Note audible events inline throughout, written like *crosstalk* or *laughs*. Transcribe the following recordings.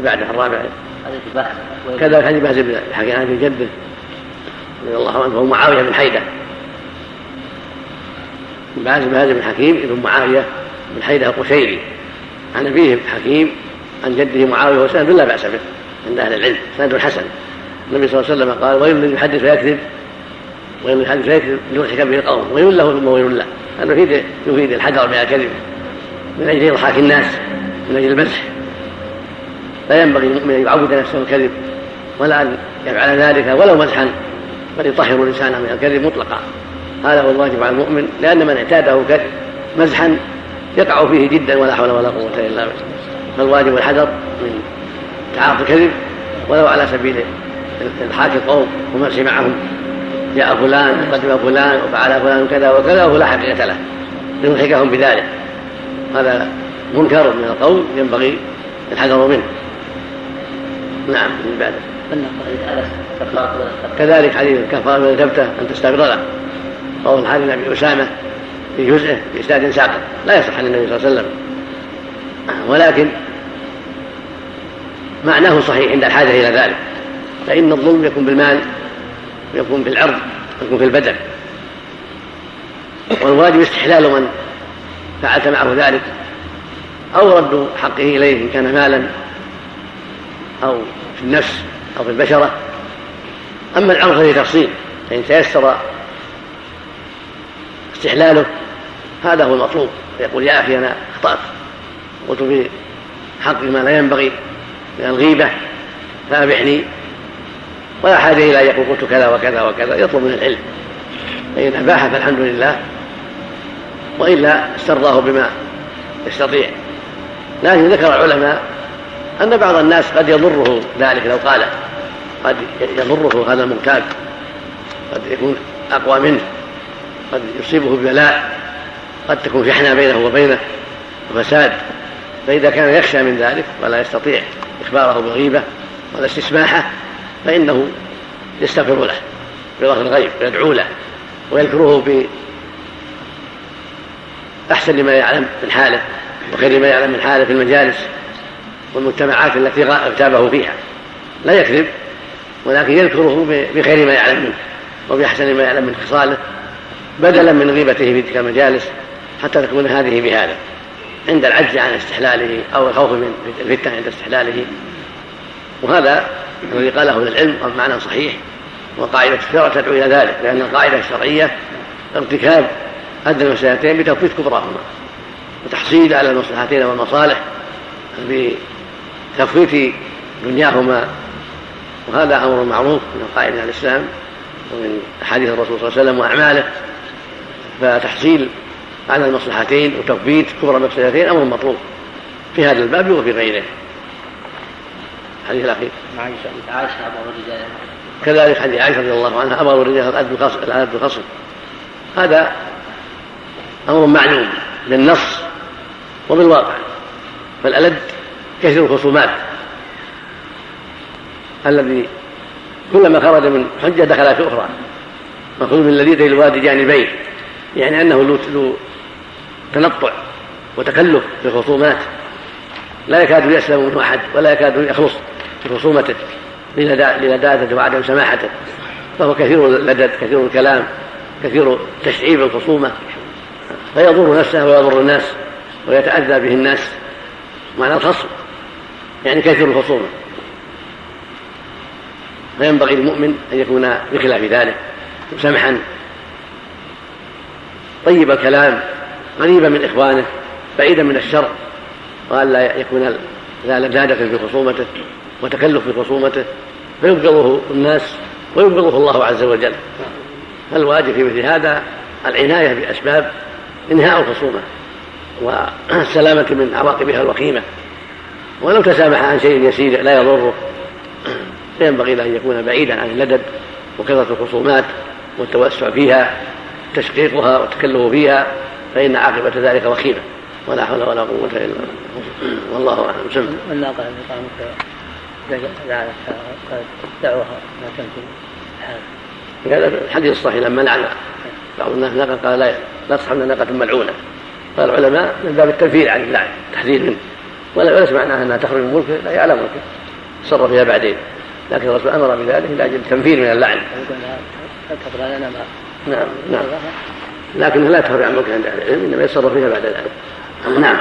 اللي بعده الرابع. حديث بهز كذا حديث بهز بن حكي عن جده رضي الله عنه هو معاوية بن حيده بهز بهز بن حكيم ابن معاوية بن حيده القشيري. عن أبيه حكيم عن جده معاوية وسند لا بأس به عند أهل العلم سند حسن. النبي صلى الله عليه وسلم قال ويل يحدث فيكذب ويل يحدث فيكذب ليضحك به القوم ويل له ثم ويل له. هذا يفيد يفيد الحذر من الكذب من أجل اضحاك الناس من أجل المزح لا ينبغي للمؤمن أن يعود نفسه الكذب ولا ان يفعل ذلك ولو مزحا بل يطهر الإنسان من الكذب مطلقا. هذا هو الواجب على المؤمن لأن من اعتاده مزحا يقع فيه جدا ولا حول ولا قوة إلا بالله. فالواجب الحذر من تعاطي الكذب ولو على سبيل الحاج القوم ومسح معهم. جاء فلان قدم فلان وفعل فلان كذا وكذا وهو لا حقيقة له ليضحكهم بذلك. هذا منكر من القول ينبغي الحذر منه. نعم من بعد. كذلك حديث الكفارة من كتبته أن تستغفر له قول الحارث بن أبي أسامة في جزءه بإسناد ساقط. لا يصح عن النبي صلى الله عليه وسلم. ولكن معناه صحيح عند الحاجة إلى ذلك. فإن الظلم يكون بالمال يكون بالعرض يكون في البدن. والواجب استحلال من فعلت معه ذلك أو رد حقه إليه إن كان مالا أو في النفس أو في البشرة. أما العرض فهي تفصيل فإن تيسر استحلاله هذا هو المطلوب. فيقول يا أخي أنا أخطأت. قلت في حق ما لا ينبغي من الغيبة فأبحني. ولا حاجة إلى أن يقول قلت كذا وكذا وكذا يطلب من العلم. فإن أباح فالحمد لله. وإلا استرضاه بما يستطيع. لكن ذكر العلماء أن بعض الناس قد يضره ذلك لو قال قد يضره هذا المغتاب قد يكون أقوى منه قد يصيبه ببلاء قد تكون شحنة بينه وبينه وفساد. فإذا كان يخشى من ذلك ولا يستطيع إخباره بالغيبة ولا استسماحة فإنه يستغفر له بظهر الغيب ويدعو له ويذكره بأحسن ما يعلم من حاله وخير ما يعلم من حاله في المجالس. والمجتمعات التي اغتابه فيها. لا يكذب ولكن يذكره بخير ما يعلم منه وبأحسن ما يعلم من خصاله بدلا من غيبته في تلك المجالس حتى تكون هذه بهذا. عند العجز عن استحلاله أو الخوف من الفتنة عند استحلاله. وهذا الذي قاله العلم معنى صحيح وقاعدة الشرع تدعو إلى ذلك لأن القاعدة الشرعية ارتكاب أدنى المسألتين بتوفيق كبراهما وتحصيل على المصلحتين والمصالح بتفويت دنياهما وهذا أمر معروف من قائد الإسلام ومن أحاديث الرسول صلى الله عليه وسلم وأعماله. فتحصيل على المصلحتين وتثبيت كبرى المفسدتين أمر مطلوب في هذا الباب وفي غيره. الحديث الأخير. عائشة عائشه الرجال. كذلك حديث عائشة رضي الله عنها أمر الرجال العدل بالخصم هذا أمر معلوم بالنص وبالواقع فالألد كثير الخصومات. الذي كلما خرج من حجة دخل في أخرى. مأخوذ من لذيذ الوادي جانبين. يعني أنه له تنطع وتكلف في الخصومات. لا يكاد يسلم منه أحد ولا يكاد يخلص في خصومته للدادته وعدم سماحته. فهو كثير اللدد كثير الكلام كثير تشعيب الخصومة. فيضر نفسه ويضر الناس ويتأذى به الناس. معنى الخصم. يعني كثير الخصومة فينبغي للمؤمن أن يكون بخلاف ذلك سمحا. طيب الكلام قريبا من إخوانه بعيدا من الشر وألا يكون زادة في خصومته وتكلف في خصومته فيبغضه الناس ويبغضه الله عز وجل. فالواجب في مثل هذا العناية بأسباب إنهاء الخصومة والسلامة من عواقبها الوخيمة. ولو تسامح عن شيء يسير لا يضره. فينبغي له أن يكون بعيدا عن اللدد وكثرة الخصومات والتوسع فيها تشقيقها والتكلف فيها فإن عاقبة ذلك وخيمة. ولا حول ولا قوة إلا بالله. والله أعلم. سم. التي قامت دعوها ما تمكن هذا الحديث الصحيح لما لعن بعض الناس قال لا لا تصحبنا ناقة ملعونة. قال العلماء من باب التنفير عن اللعن التحذير منه. وليس معناها أنها تخرج من ملكه لا يعلم ملكه تصرف فيها بعدين. لكن الرسول أمر بذلك لاجل التنفير من اللعن. نعم نعم. لكنها لا تخرج عن ملكه عند أهل العلم إنما يتصرف فيها بعد ذلك. نعم.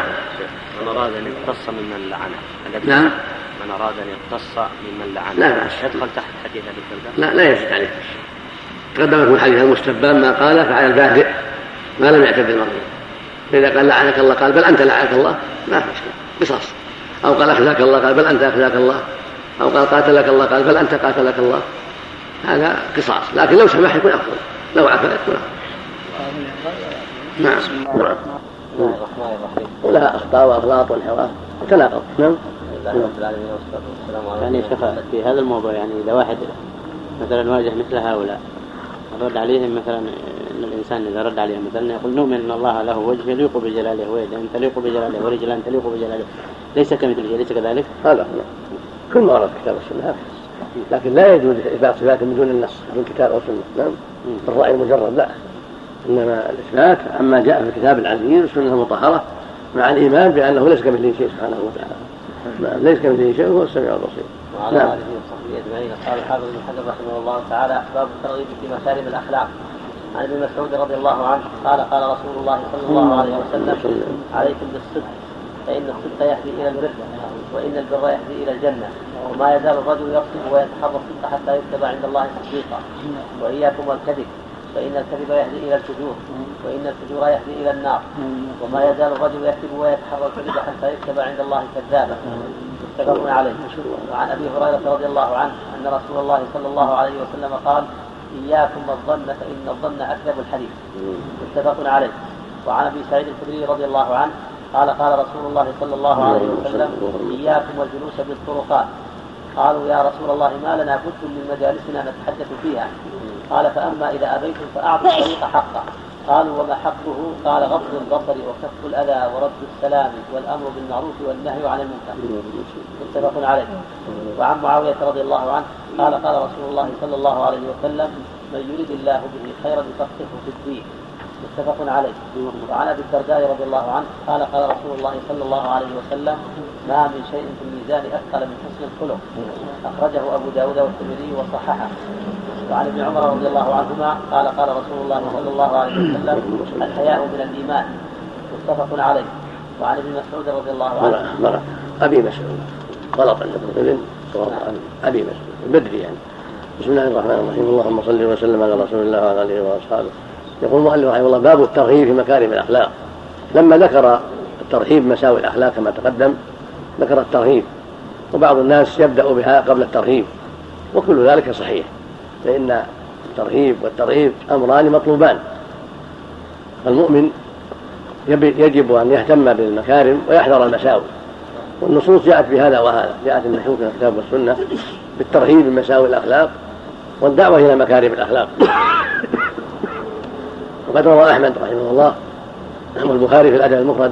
من أراد أن يقتص ممن لعنه نعم. من أراد أن يقتص ممن لعنه لا بأس. يدخل تحت حديث ابي الدرداء لا لا يزيد عليه. تقدم لكم حديث المستبان ما قال فعلى البادئ ما لم يعتد المرضي فإذا قال لعنك الله قال بل أنت لعنك الله ما في مشكلة. قصاص. أو قال أخزاك الله قال بل أنت أخزاك الله. أو قال قاتلك الله قال بل أنت قاتلك الله. هذا قصاص. لكن لو سمح يكون أفضل لو عفا يكون أفضل نعم. ولها أخطاء وأغلاط وانحراف. تناقض نعم. يعني شيخ في هذا الموضوع يعني إذا واحد مثلا واجه مثل هؤلاء رد عليهم مثلا إن الإنسان إذا رد عليهم مثلا يقول نؤمن إن الله له وجه يليق بجلاله ويدا تليق بجلاله ورجلان تليق بجلاله. ليس كمثله ليس كذلك؟ هذا كل ما ورد كتاب السنة لكن لا يجوز اثبات صفات من دون النص بدون كتاب أو سنة. نعم. بالراي المجرد لا. إنما الإثبات عما جاء في الكتاب العزيز والسنة المطهره مع الإيمان بأنه ليس كمثله شيء سبحانه وتعالى. نعم ليس كمثله شيء وهو السميع البصير. نعم. أجمعين. قال الحافظ بن حجر رحمه الله تعالى اسباب الترغيب في مكارم الأخلاق. عن ابن مسعود رضي الله عنه قال قال رسول الله صلى الله عليه وسلم عليكم بالصدق فإن الصدق يهدي إلى البر وإن البر يهدي إلى الجنة وما يزال الرجل يصدق ويتحرى الصدق حتى يكتب عند الله صديقا وإياكم والكذب فإن الكذب يهدي إلى الفجور وإن الفجور يهدي إلى النار. وما يزال الرجل يكتب ويتحرى الكذب حتى يكتب عند الله كذابا متفق عليه. وعن أبي هريرة رضي الله عنه أن رسول الله صلى الله عليه وسلم قال إياكم الظن فإن الظن أكذب الحديث. متفق عليه. وعن أبي سعيد الخدري رضي الله عنه قال قال رسول الله صلى الله عليه وسلم إياكم والجلوس بالطرقات. قالوا يا رسول الله ما لنا بد من مجالسنا نتحدث فيها. قال فأما إذا أبيتم فأعطوا الطريق حقه قالوا وما حقه؟ قال غض البصر وكف الأذى ورد السلام والأمر بالمعروف والنهي عن المنكر. متفق عليه. وعن معاوية رضي الله عنه قال قال رسول الله صلى الله عليه وسلم من يريد الله به خيرا يفقهه في الدين متفق عليه. وعن أبي الدرداء رضي الله عنه قال قال رسول الله صلى الله عليه وسلم ما من شيء في الميزان أثقل من حسن الخلق أخرجه أبو داود والترمذي وصححه. وعن ابن عمر رضي الله عنهما قال قال رسول الله صلى الله عليه وسلم الحياء من الإيمان. متفق عليه. وعن ابن مسعود رضي الله عنه. أبي مسعود. غلط عند صواب أبي مسعود. البدري يعني. بسم الله الرحمن الرحيم. اللهم صل وسلم على رسول الله وعلى آله وأصحابه. يقول المؤلف رحمه الله باب الترغيب في مكارم الأخلاق. لما ذكر الترهيب مساوي الأخلاق كما تقدم ذكر الترهيب. وبعض الناس يبدأ بها قبل الترهيب. وكل ذلك صحيح. فإن الترهيب والترهيب أمران مطلوبان. المؤمن يجب أن يهتم بالمكارم ويحذر المساوي والنصوص جاءت بهذا وهذا جاءت النحو في الكتاب والسنة بالترهيب من مساوي الأخلاق والدعوة إلى مكارم الأخلاق. وقد روى أحمد رحمه الله والبخاري في الأدب المفرد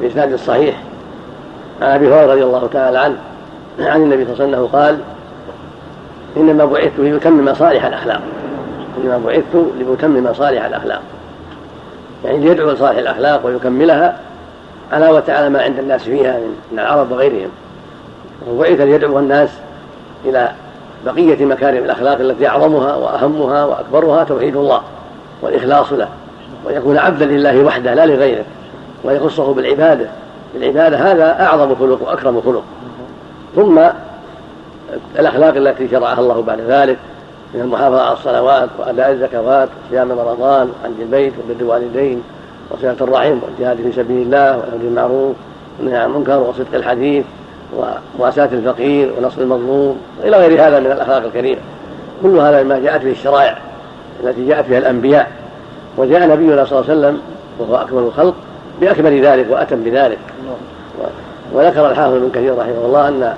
بإسناد صحيح عن أبي هريرة رضي الله تعالى عنه عن النبي صلى الله عليه وسلم قال إنما بعثت ليتمم مصالح الأخلاق. إنما بعثت لأتمم مصالح الأخلاق. يعني ليدعو لصالح الأخلاق ويكملها علاوة على ما عند الناس فيها من العرب وغيرهم. وبعث ليدعو الناس إلى بقية مكارم الأخلاق التي أعظمها وأهمها وأكبرها توحيد الله والإخلاص له. ويكون عبدا لله وحده لا لغيره. ويخصه بالعبادة. بالعبادة هذا أعظم خلق وأكرم خلق ثم الأخلاق التي شرعها الله بعد ذلك من المحافظة على الصلوات وأداء الزكوات وصيام رمضان وحج البيت وبر الوالدين وصلة الرحم والجهاد في سبيل الله والأمر بالمعروف والنهي عن المنكر وصدق الحديث ومواساة الفقير ونصر المظلوم إلى غير هذا من الأخلاق الكريمة. كل هذا مما جاءت به الشرائع التي جاءت فيها الأنبياء. وجاء نبينا صلى الله عليه وسلم وهو أكمل الخلق بأكمل ذلك وأتم بذلك. وذكر الحافظ ابن كثير رحمه الله أن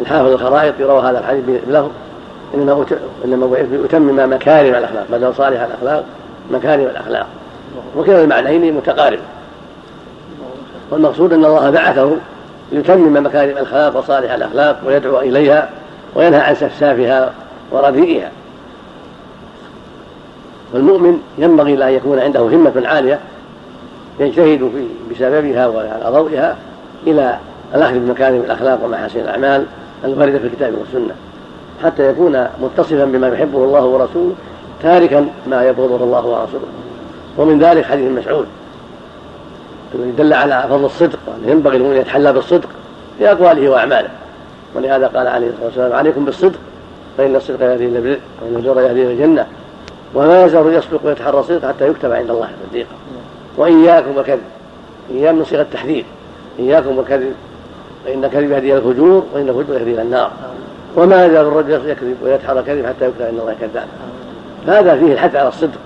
الحافظ الخرائط يروى هذا الحديث له إنما إنما بعث لاتمم مكارم الأخلاق بدل صالح الأخلاق مكارم الأخلاق. وكلا المعنيين متقارب. والمقصود أن الله بعثه ليتمم مكارم الأخلاق وصالح الأخلاق ويدعو إليها وينهى عن سفسافها ورديئها. والمؤمن ينبغي ان يكون عنده همة عالية يجتهد في بسببها وعلى ضوئها إلى الأخذ بمكارم الأخلاق ومحاسن الأعمال الواردة في الكتاب والسنة حتى يكون متصفا بما يحبه الله ورسوله تاركا ما يبغضه الله ورسوله. ومن ذلك حديث مسعود الذي دل على فضل الصدق وأنه ينبغي المؤمن يتحلى بالصدق في أقواله وأعماله. ولهذا قال عليه الصلاة والسلام عليكم بالصدق فإن الصدق يهدي إلى البر وإن البر يهدي إلى الجنة وما يزال يصدق ويتحرى الصدق حتى يكتب عند الله صديقا. وإياكم والكذب إياكم من صيغة التحذير إياكم والكذب فإن الكذب يهدي إلى الفجور وإن الفجور يهدي إلى النار. وما يزال الرجل يكذب ويتحرى الكذب حتى يكتب عند الله كذاب. هذا فيه الحث على الصدق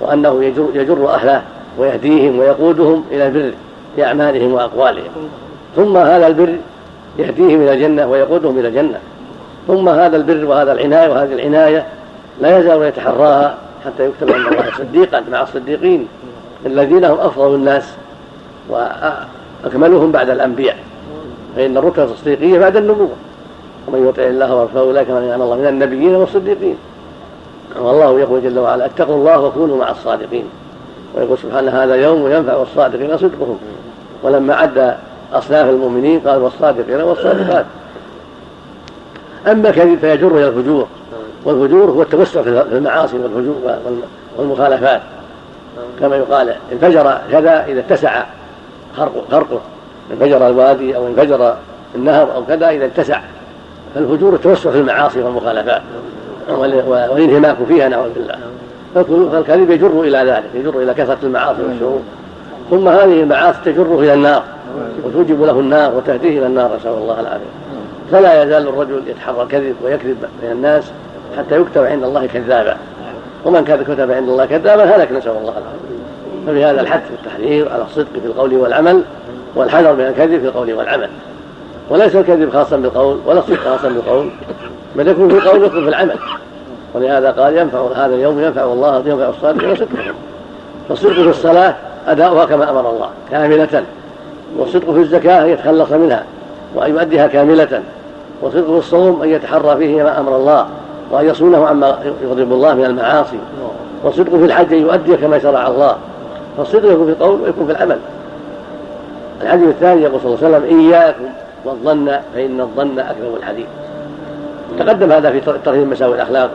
وأنه يجر, يجر أهله ويهديهم ويقودهم إلى البر في أعمالهم وأقوالهم. ثم هذا البر يهديهم إلى الجنة ويقودهم إلى الجنة. ثم هذا البر وهذا العناية وهذه العناية لا يزال يتحراها حتى يكتب عند الله صديقا مع الصديقين الذين هم أفضل الناس وأكملهم بعد الأنبياء. فإن الرتبة الصديقية بعد النبوة. ومن يطع الله ورسوله أولئك من ينال الله من النبيين والصديقين. والله يقول جل وعلا اتقوا الله وكونوا مع الصادقين. ويقول سبحانه هذا يوم ينفع الصادقين صدقهم. ولما عد أصناف المؤمنين قال والصادقين والصادقات. أما كذب فيجر إلى الفجور. والفجور هو التوسع في المعاصي والفجور والمخالفات. كما يقال انفجر كذا إذا اتسع خرقه. انفجر الوادي أو انفجر النهر أو كذا إذا اتسع فالفجور التوسع في المعاصي والمخالفات والانهماك فيها نعوذ بالله. فالكذب يجر إلى ذلك يجر إلى كثرة المعاصي والشرور. ثم هذه المعاصي تجره إلى النار وتوجب له النار وتهديه إلى النار نسأل الله العافية. فلا يزال الرجل يتحرى الكذب ويكذب بين الناس حتى يكتب عند الله كذابا. ومن كان كتب عند الله كذابا هلك نسأل الله العافية. ففي هذا الحث والتحذير على الصدق في القول والعمل. والحذر من الكذب في القول والعمل. وليس الكذب خاصا بالقول ولا الصدق خاصا بالقول بل يكون في القول ويكون في العمل. ولهذا قال ينفع هذا اليوم ينفع الله ينفع الصادقين صدقهم فالصدق في الصلاة أداؤها كما أمر الله كاملة. والصدق في الزكاة أن يتخلص منها وأن يؤديها كاملة. والصدق في الصوم أن يتحرى فيه ما أمر الله وأن يصونه عما يغضب الله من المعاصي. والصدق في الحج أن يؤدي كما شرع الله. فالصدق يكون في القول ويكون في العمل. الحديث الثاني يقول صلى الله عليه وسلم إياكم والظن فإن الظن أكذب الحديث. تقدم هذا في ترهيب مساوي الأخلاق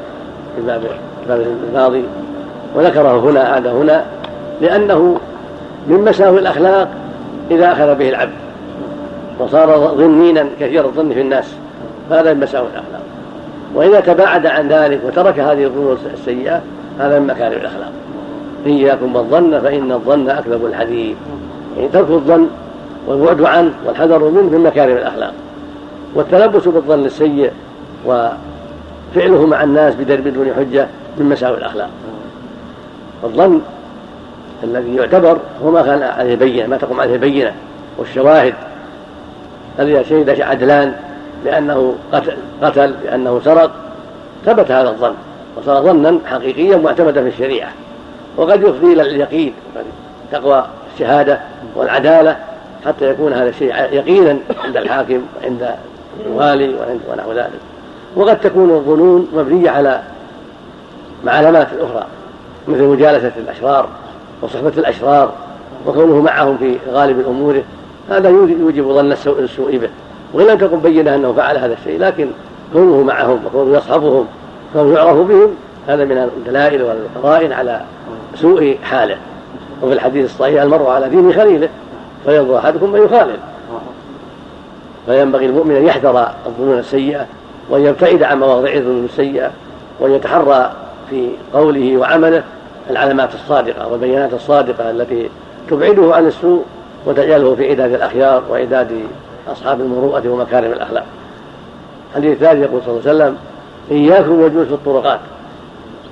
في الباب الماضي وذكره هنا عاد هنا لأنه من مساوي الأخلاق إذا أخذ به العبد وصار ظنينا كثير الظن في الناس فهذا من مساوي الأخلاق. وإذا تباعد عن ذلك وترك هذه الظنون السيئة هذا من مكارم الأخلاق. إياكم والظن فإن الظن أكذب الحديث. يعني ترك الظن والبعد عنه والحذر منه من مكارم الأخلاق. والتلبس بالظن السيء وفعله مع الناس بدون حجة من مساوي الأخلاق. الظن الذي يعتبر هو ما كان عليه بينة ما تقوم عليه بينة. والشواهد الذي شهد عدلان بأنه قتل قتل بأنه سرق ثبت هذا الظن. وصار ظنا حقيقيا معتمدا في الشريعة. وقد يفضي إلى اليقين تقوى الشهادة والعدالة. حتى يكون هذا الشيء يقينا عند الحاكم وعند الوالي ونحو ذلك. وقد تكون الظنون مبنية على معلمات أخرى مثل مجالسة الأشرار وصحبة الأشرار وكونه معهم في غالب أموره. هذا يوجب ظن السوء به. وإن لم تكن بينة أنه فعل هذا الشيء لكن كونه معهم وكونه يصحبهم وكونه يعرف بهم هذا من الدلائل والقرائن على سوء حاله. وفي الحديث الصحيح المرء على دين خليله. فينظر أحدكم من يخالل فينبغي المؤمن أن يحذر الظنون السيئة وأن يبتعد عن مواضع الظنون السيئة وأن يتحرى في قوله وعمله العلامات الصادقة والبيانات الصادقة التي تبعده عن السوء وتجعله في عداد الأخيار وعداد أصحاب المروءة ومكارم الأخلاق. الحديث الثالث يقول صلى الله عليه وسلم إياكم والجلوس في الطرقات.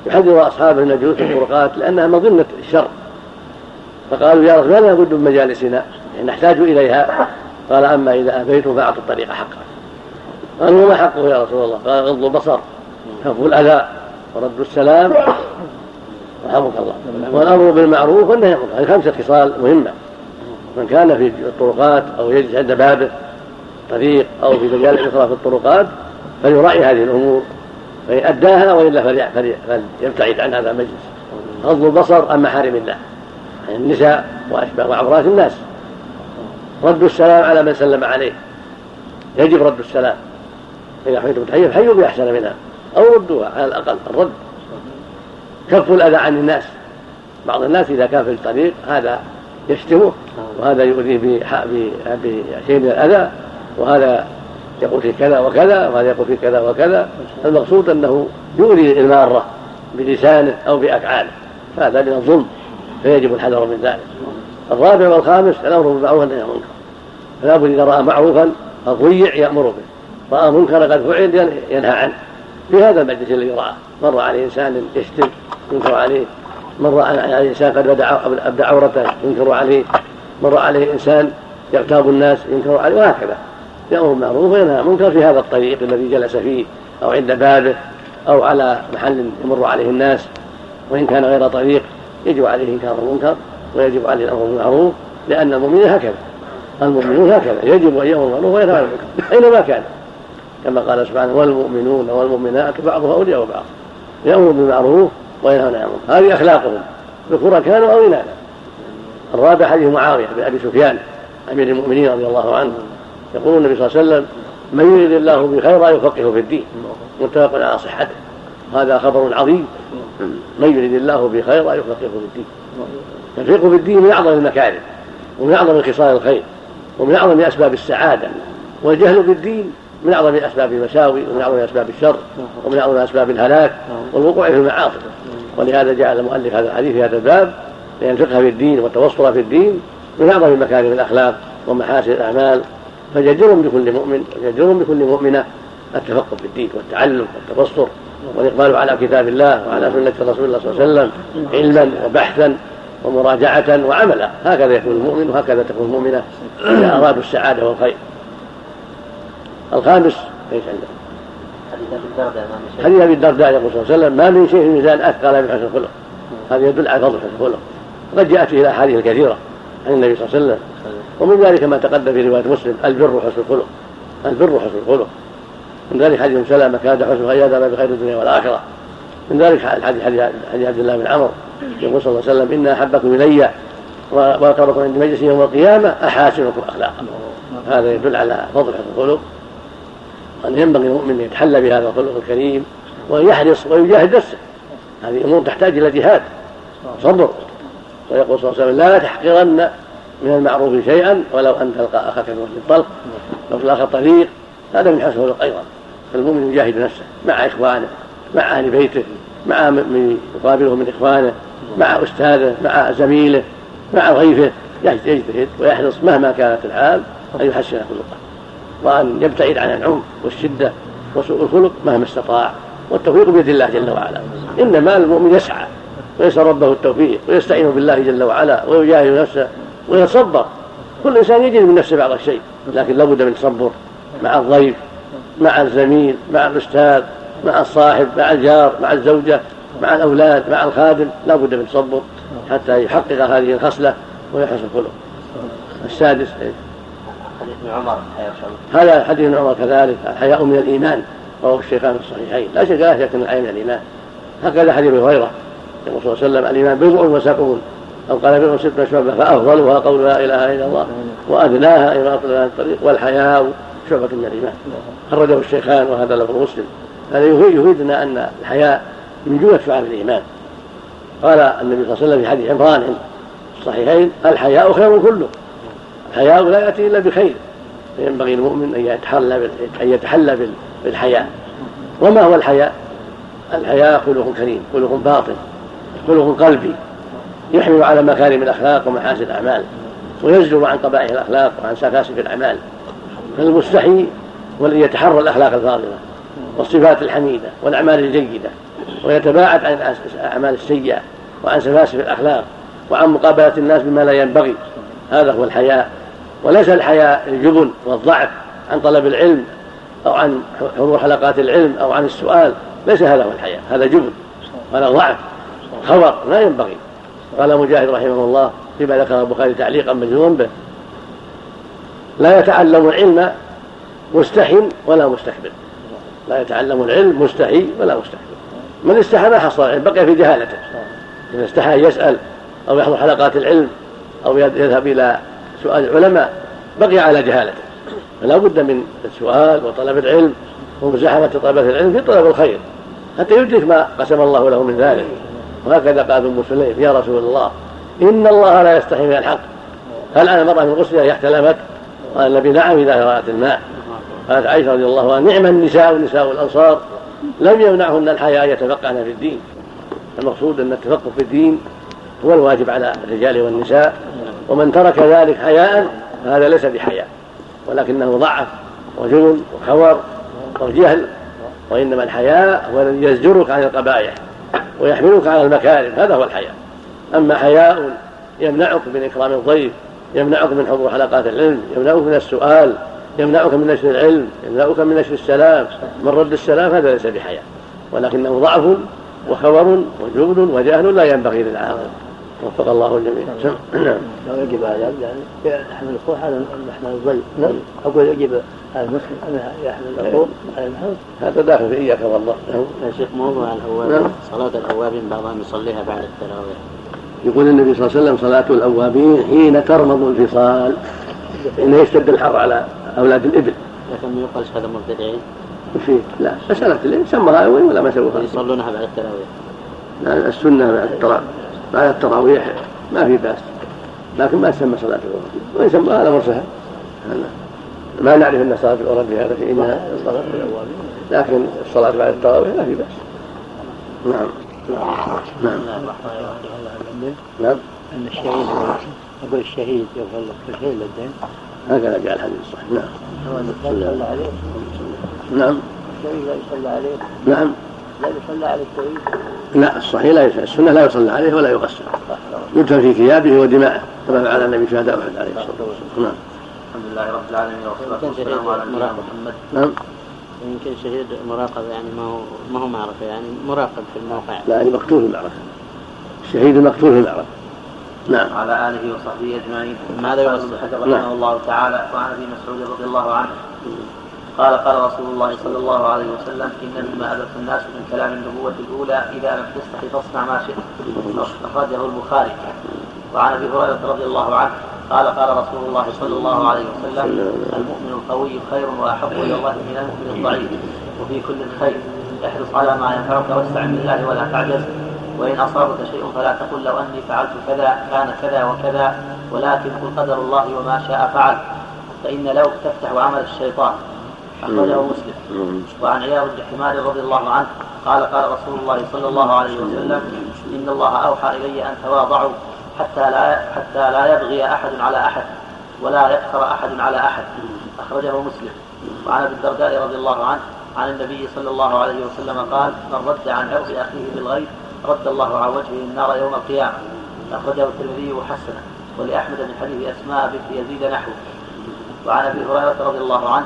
يحذر أصحابه الجلوس في الطرقات لأنها مظنة الشر. فقالوا يا رسول الله لا بد من مجالسنا. نحتاج إليها. قال أما إذا أبيتم فأعطوا الطريق حقه قالوا وما حقه يا رسول الله؟ قال غض البصر كف الأذى ورد السلام. رحمك الله. والأمر بالمعروف والنهي عن هذه خمسة خصال مهمة. من كان في الطرقات أو يجلس عند بابه طريق أو في مجال أخرى في الطرقات فليراعي هذه الأمور. فإن أداها وإلا فليبتعد عن هذا المجلس. غض البصر عن محارم الله يعني النساء وأشباه وعورات الناس. رد السلام على من سلم عليه. يجب رد السلام. إذا حييتم تحية فحيوا بأحسن منها. أو ردوها على الأقل الرد. كف الأذى عن الناس. بعض الناس إذا كان في الطريق هذا يشتمه وهذا يؤذيه بشيء من الأذى وهذا يقول في كذا وكذا وهذا يقول في كذا وكذا. المقصود أنه يؤذي المارة بلسانه أو بأفعاله. فهذا من الظلم فيجب الحذر من ذلك. الرابع والخامس الأمر بالمعروف والنهي عن المنكر. فلا بد إذا رأى معروفا قد ضيع يأمر به. رأى منكرا قد فعل ينهى عنه. في هذا المجلس الذي رأى مر عليه إنسان يشتم ينكر عليه. مر عليه إنسان قد أبدى عورته ينكر عليه. مر عليه إنسان يغتاب الناس ينكر عليه وهكذا. يأمر بالمعروف وينهى عن المنكر في هذا الطريق الذي جلس فيه أو عند بابه أو على محل يمر عليه الناس. وإن كان غير طريق يجب عليه إنكار المنكر ويجب عليه الأمر بالمعروف لأن المؤمنين هكذا. المؤمنون هكذا. يجب وينهى عن المنكر. أينما كان. كما قال سبحانه والمؤمنون والمؤمنات بعضها أولياء بعض. يأمر بالمعروف وينهى عن المنكر. هذه أخلاقهم. ذكورا كانوا أو إناثا. الرابع حديث معاوية بن أبي سفيان أمير المؤمنين رضي الله عنه. يقول النبي صلى الله عليه وسلم من يريد الله بخيرا يفقهه في الدين. متفق على صحته. هذا خبر عظيم. من يريد الله بخيرا يفقهه في الدين. الفقه في الدين من أعظم المكارم ومن أعظم خصال الخير. ومن أعظم أسباب السعادة والجهل بالدين من أعظم أسباب المساوي ومن أعظم أسباب الشر ومن أعظم أسباب الهلاك والوقوع في المعاصي. ولهذا جعل المؤلف هذا الحديث في هذا الباب لأن الفقه في الدين والتوصل في الدين من أعظم مكارم الأخلاق ومحاسن الأعمال فجدير بكل مؤمن وجدير بكل مؤمنة التفقه في الدين والتعلم والتبصر والإقبال على كتاب الله وعلى سنة رسول الله صلى الله عليه وسلم علما وبحثا ومراجعة وعملا. هكذا يكون المؤمن وهكذا تكون المؤمنة إذا أرادوا السعادة والخير. الخامس إيش عنده؟ حديث أبي الدرداء يقول صلى الله عليه وسلم ما من شيء في الميزان أثقل من حسن الخلق. هذا يدل على فضل حسن الخلق. وقد جاءت فيه الأحاديث الكثيرة عن النبي صلى الله عليه وسلم. ومن ذلك ما تقدم في رواية مسلم البر حسن الخلق. البر حسن الخلق. من ذلك حديث سلمه كاد حسن غياذا بخير الدنيا والآخرة. من ذلك الحديث حديث عبد الله بن عمر يقول صلى الله عليه وسلم إن أحبكم إلي وأقربكم عند مجلس يوم القيامة أحاسنكم أخلاقا هذا يدل على فضل حسن الخلق. وأن ينبغي المؤمن أن يتحلى بهذا الخلق الكريم وأن يحرص ويجاهد نفسه. هذه أمور تحتاج إلى جهاد صبر. ويقول صلى الله عليه وسلم لا تحقرن من المعروف شيئا ولو أن تلقى أخاك في الطلق لو في الآخر طريق. هذا من حسن الخلق أيضا. فالمؤمن يجاهد نفسه مع إخوانه مع أهل بيته. مع من يقابله من إخوانه مع أستاذه مع زميله مع ضيفه يجتهد ويحرص مهما كانت الحال أن يحسن خلقه وأن يبتعد عن العنف والشدة وسوء الخلق مهما استطاع. والتوفيق بيد الله جل وعلا. إنما المؤمن يسعى ويسأل ربه التوفيق ويستعين بالله جل وعلا ويجاهد نفسه ويتصبر. كل إنسان يجد من نفسه بعض الشيء لكن لابد من التصبر مع الضيف مع الزميل مع الأستاذ مع الصاحب مع الجار مع الزوجة مع الأولاد مع الخادم لا بد من تصبر حتى يحقق هذه الخصلة ويحسن الخلق السادس حديث ابن عمر هذا حديث ابن عمر كذلك الحياء من الإيمان رواه الشيخان الصحيحين. لا شك لا شك أن الحياء من الإيمان. هكذا حديث أبي هريرة يقول صلى الله عليه وسلم الإيمان بضع وسبعون. أو قال بضع ست شعبة فأفضلها قول لا إله إلا الله وأدناها اماطه عن الطريق والحياء شعبة من الإيمان. خرجه الشيخان وهذا لفظ مسلم. هذا يفيدنا أن الحياء من جملة شعاب الإيمان. قال النبي صلى الله عليه وسلم في حديث عمران عند الصحيحين الحياء خير كله. الحياء لا يأتي إلا بخير. فينبغي المؤمن أن يتحلى أن يتحلى بالحياء. وما هو الحياء؟ الحياء خلق كريم خلق باطن خلق قلبي. يحمل على مكارم الأخلاق ومحاسن الأعمال ويزجر عن قبائح الأخلاق وعن سفاسف الأعمال. فالمستحي والذي يتحرى الأخلاق الفاضلة. والصفات الحميدة والأعمال الجيدة ويتباعد عن الأعمال السيئة وعن سفاسف الأخلاق وعن مقابلة الناس بما لا ينبغي. هذا هو الحياء. وليس الحياء الجبن والضعف عن طلب العلم أو عن حضور حلقات العلم أو عن السؤال. ليس هذا هو الحياء. هذا جبن هذا ضعف خبر لا ينبغي. قال مجاهد رحمه الله فيما ذكر البخاري تعليقا مجنون به لا يتعلم العلم مستحي ولا مستكبر لا يتعلم العلم مستحي ولا مستكبر من استحى ما حصل العلم بقي في جهالته. إذا استحى يسأل أو يحضر حلقات العلم أو يذهب إلى سؤال العلماء بقي على جهالته. فلا بد من السؤال وطلب العلم ومزاحمة طلبة العلم في طلب الخير. حتى يدرك ما قسم الله له من ذلك. وهكذا قال ابن سليم يا رسول الله إن الله لا يستحي من الحق. هل على المرأة من غسلها احتلمت؟ قال النبي نعم إذا رأت الماء. قالت عائشة رضي الله عنها نعم النساء ونساء الأنصار لم يمنعهن الحياء يتفقهن في الدين. المقصود أن التفقه في الدين هو الواجب على الرجال والنساء ومن ترك ذلك حياء فهذا ليس بحياء ولكنه ضعف وجنون وخور وجهل وإنما الحياء هو الذي يزجرك عن القبائح ويحملك على المكارم هذا هو الحياء. أما حياء يمنعك من إكرام الضيف يمنعك من حضور حلقات العلم يمنعك من السؤال يمنعك من نشر العلم يمنعك من نشر السلام من رد السلام هذا ليس بحياء. ولكنه ضعف وخبر وجبن وجهل لا ينبغي للعاقل وفق الله الجميع. نعم لو يجب على يعني يحمل الخوف على يحمل الظل نعم أقول يجب على المسلم ان يحمل الخوف على المحوط هذا داخل في إياك والله. نعم. يا شيخ موضوع الأوابين. نعم. صلاة الأوابين بعضهم يصليها بعد التراويح. يقول النبي صلى الله عليه وسلم صلاة الأوابين حين ترمض الفصال. إنه يشتد الحر على أولاد الإبل. لكن ما يقالش هذا مبتدعين. في لا مسألة الليل سمها ولا ما سووها يصلونها بعد التراويح. لا السنة بعد التراويح بعد التراويح ما في بأس. لكن ما تسمى صلاة الأوابين وإن سمى هذا أمر سهل ما نعرف أن صلاة هذا في إنها صلاة الأوابين لكن الصلاة بعد التراويح ما في بأس. نعم. نعم. نعم. أن الشهيد أقول الشهيد يغفر له كل شيء للدين هكذا جاء الحديث الصحيح نعم. عليه نعم. الشهيد لا يصلى عليه. نعم. لا يصلى على الشهيد. لا الصحيح لا يصلى السنة لا يصلى عليه ولا يغسل. يدفن في ثيابه ودماءه. كما فعل النبي شهداء أحد عليه الصلاة والسلام. نعم. الحمد لله رب العالمين والصلاة والسلام على نبينا محمد. نعم. يمكن شهيد مراقبة يعني ما هو ما هو معركة يعني مراقب في الموقع. لا يعني مقتول في المعركة. الشهيد مقتول في المعركة. نعم. وعلى آله وصحبه أجمعين. ماذا يوصل حجر رحمه نعم. الله تعالى وعن أبي مسعود رضي الله عنه. قال قال رسول الله صلى الله عليه وسلم إن مما أدرك الناس من كلام النبوة الأولى إذا لم تستحي فاصنع ما شئت. أخرجه البخاري. وعن أبي هريرة رضي الله عنه قال قال رسول الله صلى الله عليه وسلم المؤمن القوي خير وأحب إلى الله من المؤمن الضعيف وفي كل خير. احرص على ما ينفعك واستعن بالله ولا تعجز. وإن أصابك شيء فلا تقل لو أني فعلت كذا كان كذا وكذا ولكن قل قدر الله وما شاء فعل. فإن لو تفتح عمل الشيطان. أخرجه مسلم. وعن عياض بن حمار رضي الله عنه قال قال رسول الله صلى الله عليه وسلم إن الله أوحى إلي أن تواضعوا حتى لا حتى لا يبغي أحد على أحد ولا يفخر أحد على أحد. أخرجه مسلم. وعن أبي الدرداء رضي الله عنه عن النبي صلى الله عليه وسلم قال من رد عن عرض أخيه بالغيب رد الله عن وجهه النار يوم القيامة. أخرجه الترمذي وحسنه ولأحمد من حديث أسماء بنت يزيد نحوه. وعن أبي هريرة رضي الله عنه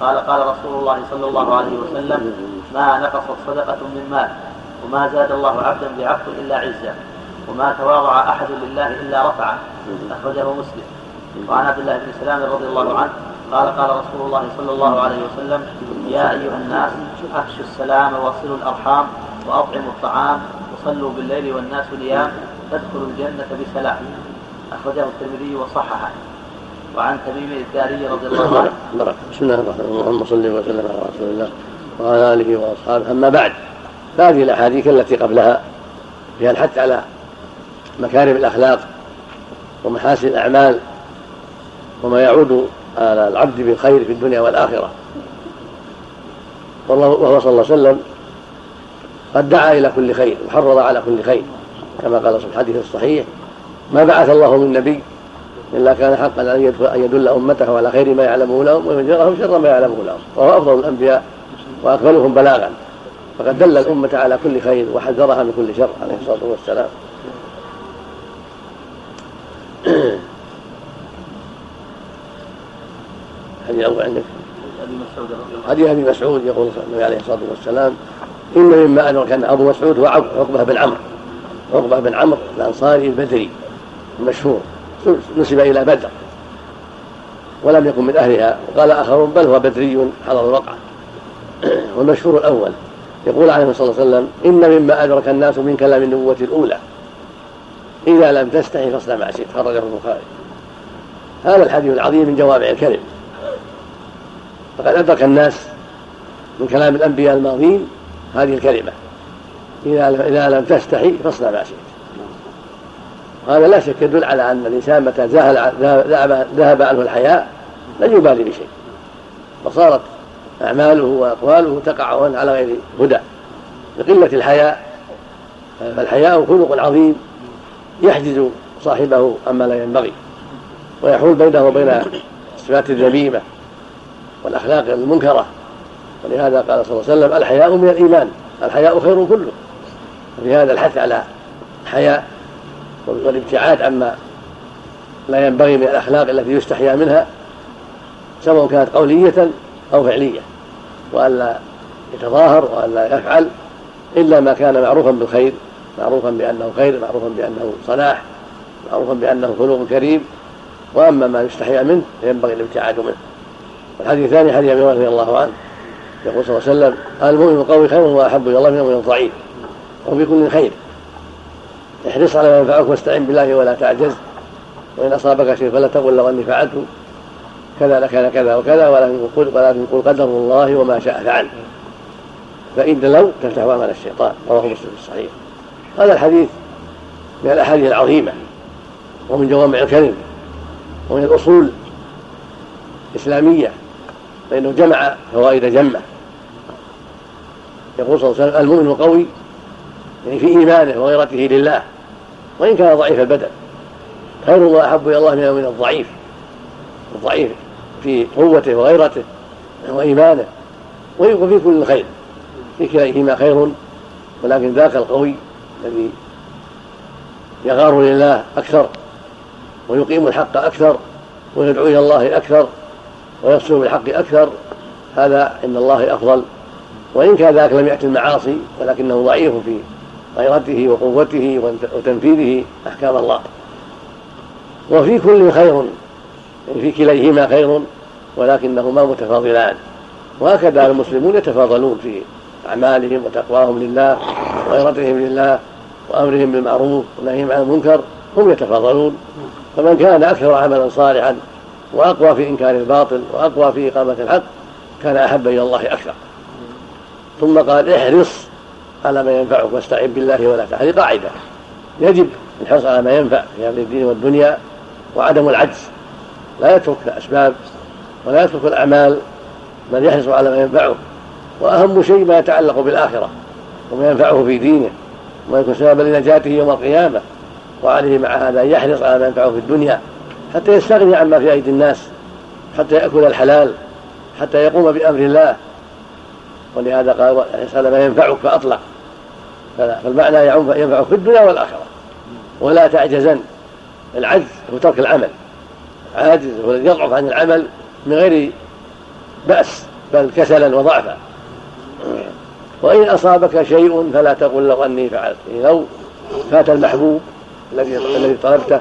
قال قال رسول الله صلى الله عليه وسلم ما نقصت صدقة من مال وما زاد الله عبدا بعفو إلا عزا وما تواضع أحد لله إلا رفعه. أخرجه مسلم. وعن عبد الله بن سلام رضي الله عنه قال قال رسول الله صلى الله عليه وسلم يا أيها الناس أفشوا السلام وصلوا الأرحام وأطعموا الطعام وصلوا بالليل والناس نيام تدخلوا الجنة بسلام. أخرجه الترمذي وصححه. وعن تميم الداري رضي الله عنه. بسم الله الرحمن الرحيم. اللهم صل وسلم على رسول الله وعلى آله وأصحابه. أما بعد فهذه الأحاديث التي قبلها فيها الحث على مكارم الأخلاق ومحاسن الأعمال وما يعود على العبد بالخير في الدنيا والآخرة. وهو صلى الله عليه وسلم قد دعا إلى كل خير وحرض على كل خير كما قال في الحديث الصحيح ما بعث الله من نبي إلا كان حقا أن يدل أمته على خير ما يعلمه لهم وينذرهم شر ما يعلمه لهم وهو أفضل الأنبياء وأكملهم بلاغا. فقد دل الأمة على كل خير وحذرها من كل شر عليه الصلاة والسلام. حديث أبو عندك حديث أبي مسعود يقول النبي عليه الصلاة والسلام. إن مما أدرك أبو مسعود هو عقبة بن عمرو. عقبة بن عمرو الأنصاري البدري المشهور. نسب إلى بدر. ولم يكن من أهلها. وقال آخرون بل هو بدري حضر الوقعة. والمشهور الأول. يقول عليه الصلاة والسلام إن مما أدرك الناس من كلام النبوة الأولى. إذا لم تستحي فاصنع ما شئت. خرجه البخاري. هذا الحديث العظيم من جوامع الكلم. فقد أدرك الناس من كلام الأنبياء الماضين هذه الكلمة. إذا إذا لم تستحي فاصنع ما شئت. هذا لا شك يدل على أن الإنسان متى ذهب عنه الحياء لن يبالي بشيء. فصارت أعماله وأقواله تقع على غير هدى. لقلة الحياء فالحياء خلق عظيم يحجز صاحبه عما لا ينبغي ويحول بينه وبين الصفات الذميمة والأخلاق المنكرة. ولهذا قال صلى الله عليه وسلم الحياء من الإيمان الحياء خير كله. وفي هذا الحث على الحياء والابتعاد عما لا ينبغي من الأخلاق التي يستحيا منها سواء كانت قولية أو فعلية. وألا يتظاهر وألا يفعل إلا ما كان معروفا بالخير معروفا بأنه خير معروفا بأنه صلاح معروفا بأنه خلق كريم. وأما ما يستحيا منه فينبغي الابتعاد منه. الحديث الثاني حديث أبي رضي الله عنه. يقول صلى الله عليه وسلم المؤمن القوي خير وأحب إلى الله من المؤمن الضعيف وفي كل خير. احرص على ما ينفعك واستعن بالله ولا تعجز وإن أصابك شيء فلا تقل لو أني فعلت كذا لكان كذا وكذا ولكن قل ولكن قل قدر الله وما شاء فعل. فإن لو تفتح أمل الشيطان رواه مسلم في الصحيح. هذا الحديث من الأحاديث العظيمة ومن جوامع الكلم ومن الأصول الإسلامية فإنه جمع فوائد جمة. يقول صلى الله عليه وسلم المؤمن القوي يعني في إيمانه وغيرته لله وإن كان ضعيف البدن. خير وأحب إلى الله من الضعيف الضعيف في قوته وغيرته وإيمانه وفي كل خير. في كليهما خير ولكن ذاك القوي الذي يغار لله أكثر ويقيم الحق أكثر ويدعو إلى الله أكثر ويصل بالحق أكثر هذا عند الله أفضل. وإن كان ذاك لم يأتي المعاصي ولكنه ضعيف في غيرته وقوته وتنفيذه أحكام الله. وفي كل خير في كليهما خير ولكنهما متفاضلان. وهكذا المسلمون يتفاضلون في أعمالهم وتقواهم لله وغيرتهم لله وأمرهم بالمعروف ونهيهم عن المنكر هم يتفاضلون. فمن كان أكثر عملا صالحا وأقوى في إنكار الباطل وأقوى في إقامة الحق كان أحب إلى الله أكثر. ثم قال احرص على ما ينفعك واستعن بالله ولا هذه قاعدة. يجب الحرص على ما ينفع في أمر الدين والدنيا وعدم العجز. لا يترك الأسباب ولا يترك الأعمال بل يحرص على ما ينفعه. وأهم شيء ما يتعلق بالآخرة وما ينفعه في دينه وما يكون سببا لنجاته يوم القيامة. وعليه مع هذا أن يحرص على ما ينفعه في الدنيا حتى يستغني عما في أيدي الناس حتى يأكل الحلال حتى يقوم بأمر الله. ولهذا قال على ما ينفعك فأطلق فالمعنى ينفعك في الدنيا والآخرة. ولا تعجزن. العجز هو ترك العمل. عاجز هو الذي يضعف عن العمل من غير بأس بل كسلا وضعفا. وإن أصابك شيء فلا تقل لو أني فعلت. يعني لو فات المحبوب الذي الذي طلبته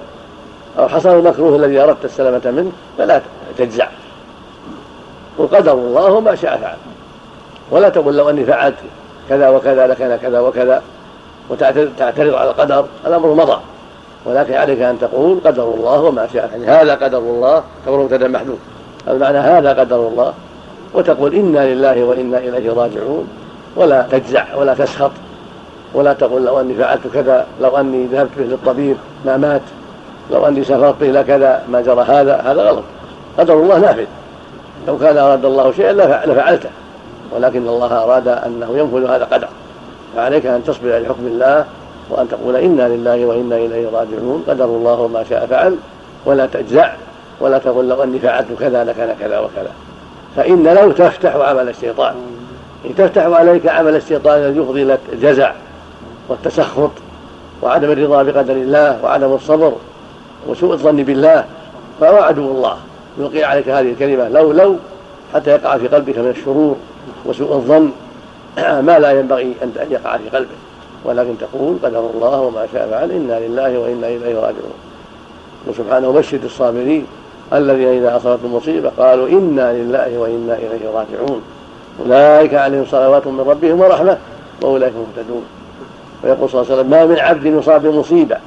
أو حصل المكروه الذي أردت السلامة منه فلا تجزع. وقدر الله وما شاء فعل. ولا تقل لو أني فعلت كذا وكذا لكان كذا وكذا وتعترض على القدر الأمر مضى. ولكن عليك أن تقول قدر الله وما شاء يعني هذا قدر الله تقول مبتدا محذوف المعنى هذا قدر الله. وتقول إنا لله وإنا إليه راجعون. ولا تجزع ولا تسخط. ولا تقول لو أني فعلت كذا لو أني ذهبت به للطبيب ما مات لو أني سافرت به إلى كذا ما جرى هذا هذا غلط. قدر الله نافذ. لو كان أراد الله شيئا لفعلته. ولكن الله أراد أنه ينفذ هذا قدر فعليك أن تصبر لحكم الله وأن تقول إنا لله وإنا إليه راجعون. قدر الله وما شاء فعل. ولا تجزع ولا تقول لو أني فعلت كذا لكان كذا وكذا. فإن لو تفتح عمل الشيطان إن تفتح عليك عمل الشيطان الذي يفضي إلى الجزع والتسخط وعدم الرضا بقدر الله وعدم الصبر وسوء الظن بالله فهو عدو الله يلقي عليك هذه الكلمة. لو لو حتى يقع في قلبك من الشرور وسوء الظن *clears throat* ما لا ينبغي أن يقع في قلبك ولكن تقول قدر الله وما شاء فعل إنا لله وإنا إليه راجعون. وسبحانه بشر الصابرين الذين إذا أصابتهم مصيبة قالوا إنا لله وإنا إليه راجعون. أولئك عليهم صلوات من ربهم ورحمة وأولئك مهتدون ويقول صلى الله عليه وسلم ما من عبد يصاب بمصيبة.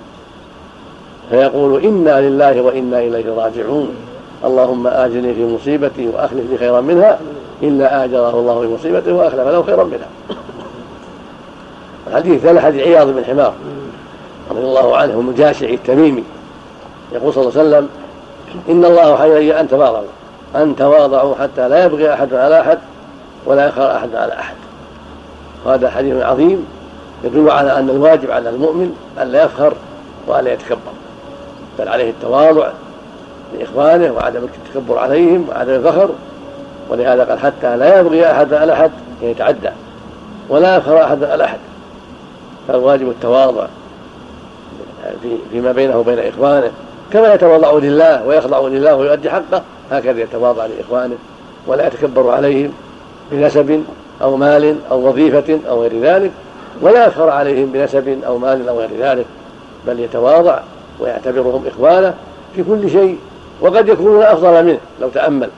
فيقول إنا لله وإنا إليه راجعون. اللهم آجرني في مصيبتي وأخلف لي خيرا منها إلا آجره الله في مصيبته وأخلف له خيرا منها. الحديث الثالث حديث عياض بن حمار رضي الله عنه المجاشعي التميمي. يقول صلى الله عليه وسلم إن الله حي أن تواضعوا أن تواضعوا حتى لا يبغي أحد على أحد ولا يخار أحد على أحد. وهذا حديث عظيم يدل على أن الواجب على المؤمن أن لا يفخر وأن لا يتكبر. بل عليه التواضع لإخوانه وعدم التكبر عليهم وعدم الفخر ولهذا قال حتى لا يبغي أحد على أحد يتعدى ولا يفخر أحد على أحد. فالواجب التواضع فيما بينه وبين إخوانه كما يتواضع لله ويخضع لله ويؤدي حقه هكذا يتواضع لإخوانه ولا يتكبر عليهم بنسب أو مال أو وظيفة أو غير ذلك ولا يفخر عليهم بنسب أو مال أو غير ذلك بل يتواضع ويعتبرهم إخوانه في كل شيء وقد يكونون أفضل منه لو تأمل.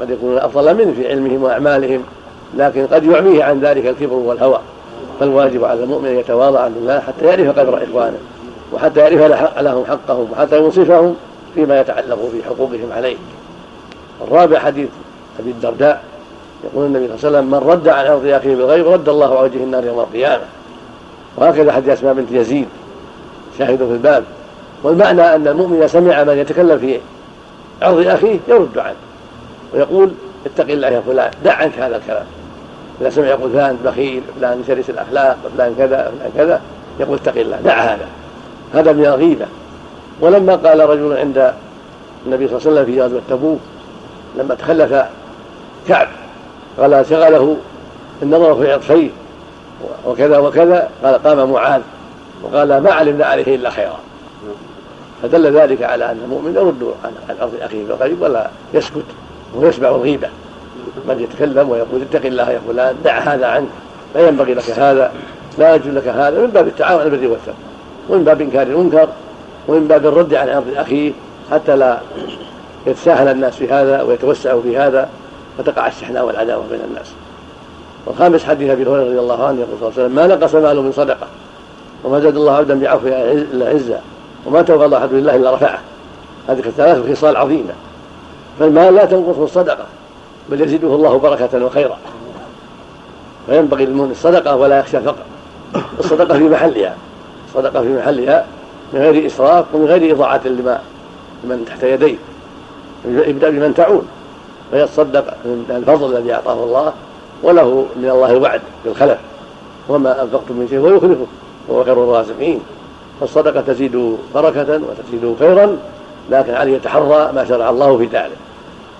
قد يكونون أفضل منه في علمهم وأعمالهم لكن قد يعميه عن ذلك الكبر والهوى. فالواجب على المؤمن أن يتواضع لله حتى يعرف قدر إخوانه وحتى يعرف لهم حقهم وحتى ينصفهم فيما يتعلق بحقوقهم عليه. الرابع حديث أبي الدرداء يقول النبي صلى الله عليه وسلم من رد عن عرض أخيه بالغيب رد الله على وجه النار يوم القيامة. وهكذا حديث أسماء بنت يزيد شاهد في الباب. والمعنى أن المؤمن سمع من يتكلم في عرض أخيه يرد عنه. ويقول اتق الله يا فلان دع عنك هذا الكلام. إذا سمع يقول فلان بخيل فلان شرس الأخلاق فلان كذا فلان كذا يقول اتق الله دع هذا. هذا من الغيبة. ولما قال رجل عند النبي صلى الله عليه وسلم في غزوة تبوك لما تخلف كعب قال شغله النظر في عطفيه وكذا وكذا قال قام معاذ وقال ما علمنا عليه إلا خيرا. فدل ذلك على أن المؤمن يرد عن أرض أخيه بالغيب ولا يسكت. ويسمع الغيبة. بل يتكلم ويقول اتق الله يا فلان دع هذا عنك لا ينبغي لك هذا لا يجوز لك هذا. من باب التعاون على البر والتقوى ومن باب إنكار المنكر ومن باب الرد عن ارض اخيه حتى لا يتساهل الناس في هذا ويتوسعوا في هذا فتقع الشحناء والعداوة بين الناس. والخامس حديث أبي هريرة رضي الله عنه يقول صلى الله عليه وسلم ما نقص مال من صدقة وما زاد الله عبدا بعفو إلا عزا وما توفى أحد لله إلا رفعه. هذه الثلاث خصال عظيمة. فالمال لا تنقصه الصدقة بل يزيده الله بركة وخيرا. فينبغي للمؤمن الصدقة ولا يخشى الفقر. الصدقة في محلها الصدقة في محلها من غير إسراف ومن غير إضاعة لما لمن تحت يديه. يبدأ بمن تعون فيتصدق من الفضل الذي أعطاه الله وله من الله وعد بالخلف. وما أنفقتم من شيء ويخلفه وهو خير الرازقين. فالصدقة تزيد بركة وتزيد خيرا لكن عليه يتحرى ما شرع الله في ذلك.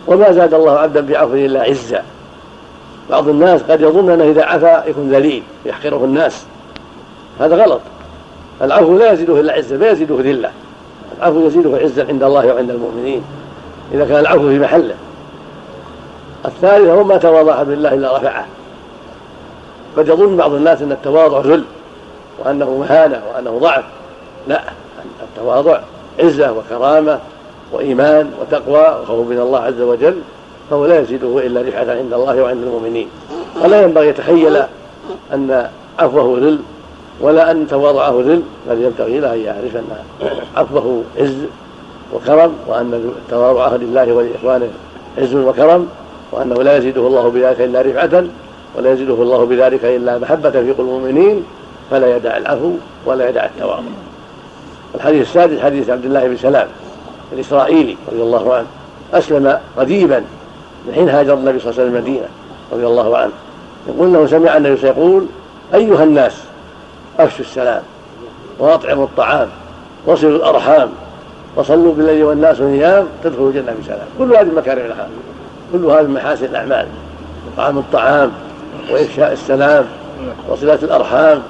وما زاد الله عبدا بعفو إلا عزا بعض الناس قد يظن أنه إذا عفا يكون ذليل يحقره الناس. هذا غلط. العفو لا يزيده إلا عزا ما يزيده ذلة. العفو يزيده عزا عند الله وعند المؤمنين إذا كان العفو في محله. الثالث هو ما تواضع بالله إلا رفعه. قد يظن بعض الناس أن التواضع ذل وأنه مهانة وأنه ضعف. لا التواضع عزة وكرامة وإيمان وتقوى وخوف من الله عز وجل فهو لا يزيده إلا رفعه عند الله وعند المؤمنين. ولا ينبغي يتخيل أن عفوه ذل ولا أن تواضعه ذل بل ينبغي له أن يعرف أن عفوه عز وكرم وأن تواضعه لله ولإخوانه عز وكرم وأنه لا يزيده الله بذلك إلا رفعة ولا يزيده الله بذلك إلا محبة في قلوب المؤمنين فلا يدع العفو ولا يدع التواضع. الحديث السادس حديث عبد الله بن سلام الإسرائيلي رضي الله عنه أسلم قديما من حين هاجر النبي صلى الله عليه وسلم المدينة رضي الله عنه. يقول إنه سمع النبي سيقول أيها الناس أفشوا السلام وأطعموا الطعام وصلوا الأرحام وصلوا بالليل والناس نيام تدخلوا الجنة بسلام. كل هذه مكارم الاخلاق كل هذه محاسن الأعمال اطعام الطعام وإفشاء السلام وصلة الأرحام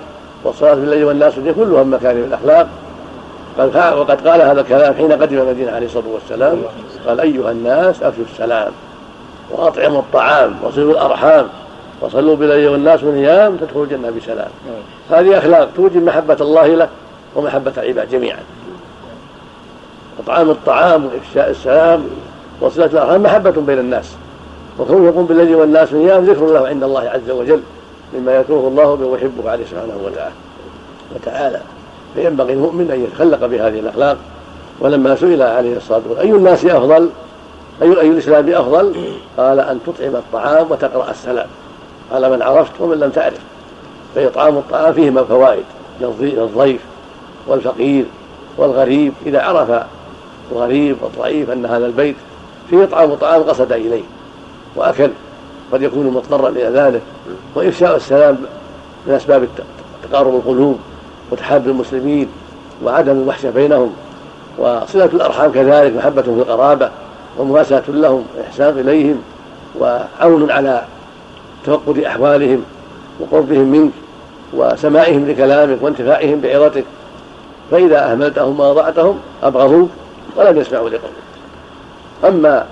والصلاه بالليل والناس كلها مكارم الأخلاق. قال وقد قال هذا الكلام حين قدم المدينة عليه الصلاة والسلام قال أيها الناس افشوا السلام وأطعموا الطعام وصلوا الأرحام وصلوا بالليل والناس نيام تدخلوا الجنة بسلام. هذه أخلاق توجب محبة الله له ومحبة العباد جميعا. اطعام الطعام وإفشاء السلام وصلة الأرحام محبة بين الناس. وكونه يقوم بالليل والناس نيام ذكر له عند الله عز وجل مما يكره الله به ويحبه عليه سبحانه وتعالى. فينبغي المؤمن أن يتخلق بهذه الأخلاق. ولما سئل عليه الصلاة والسلام أي الناس أفضل؟ أي أي الإسلام أفضل؟ قال أن تطعم الطعام وتقرأ السلام. على من عرفت ومن لم تعرف. فإطعام الطعام فيه فوائد للضيف والفقير والغريب. إذا عرف الغريب والضعيف أن هذا البيت فيه اطعام طعام قصد إليه وأكل قد يكون مضطرا إلى ذلك. وإفشاء السلام من أسباب تقارب القلوب. وتحاب المسلمين وعدم الوحشه بينهم وصلة الأرحام كذلك محبة في القرابة ومواساة لهم وإحسان إليهم وعون على تفقد أحوالهم وقربهم منك وسماعهم لكلامك وانتفاعهم بعظتك فإذا أهملتهم واضعتهم أبغضوك ولم يسمعوا لقولك. أما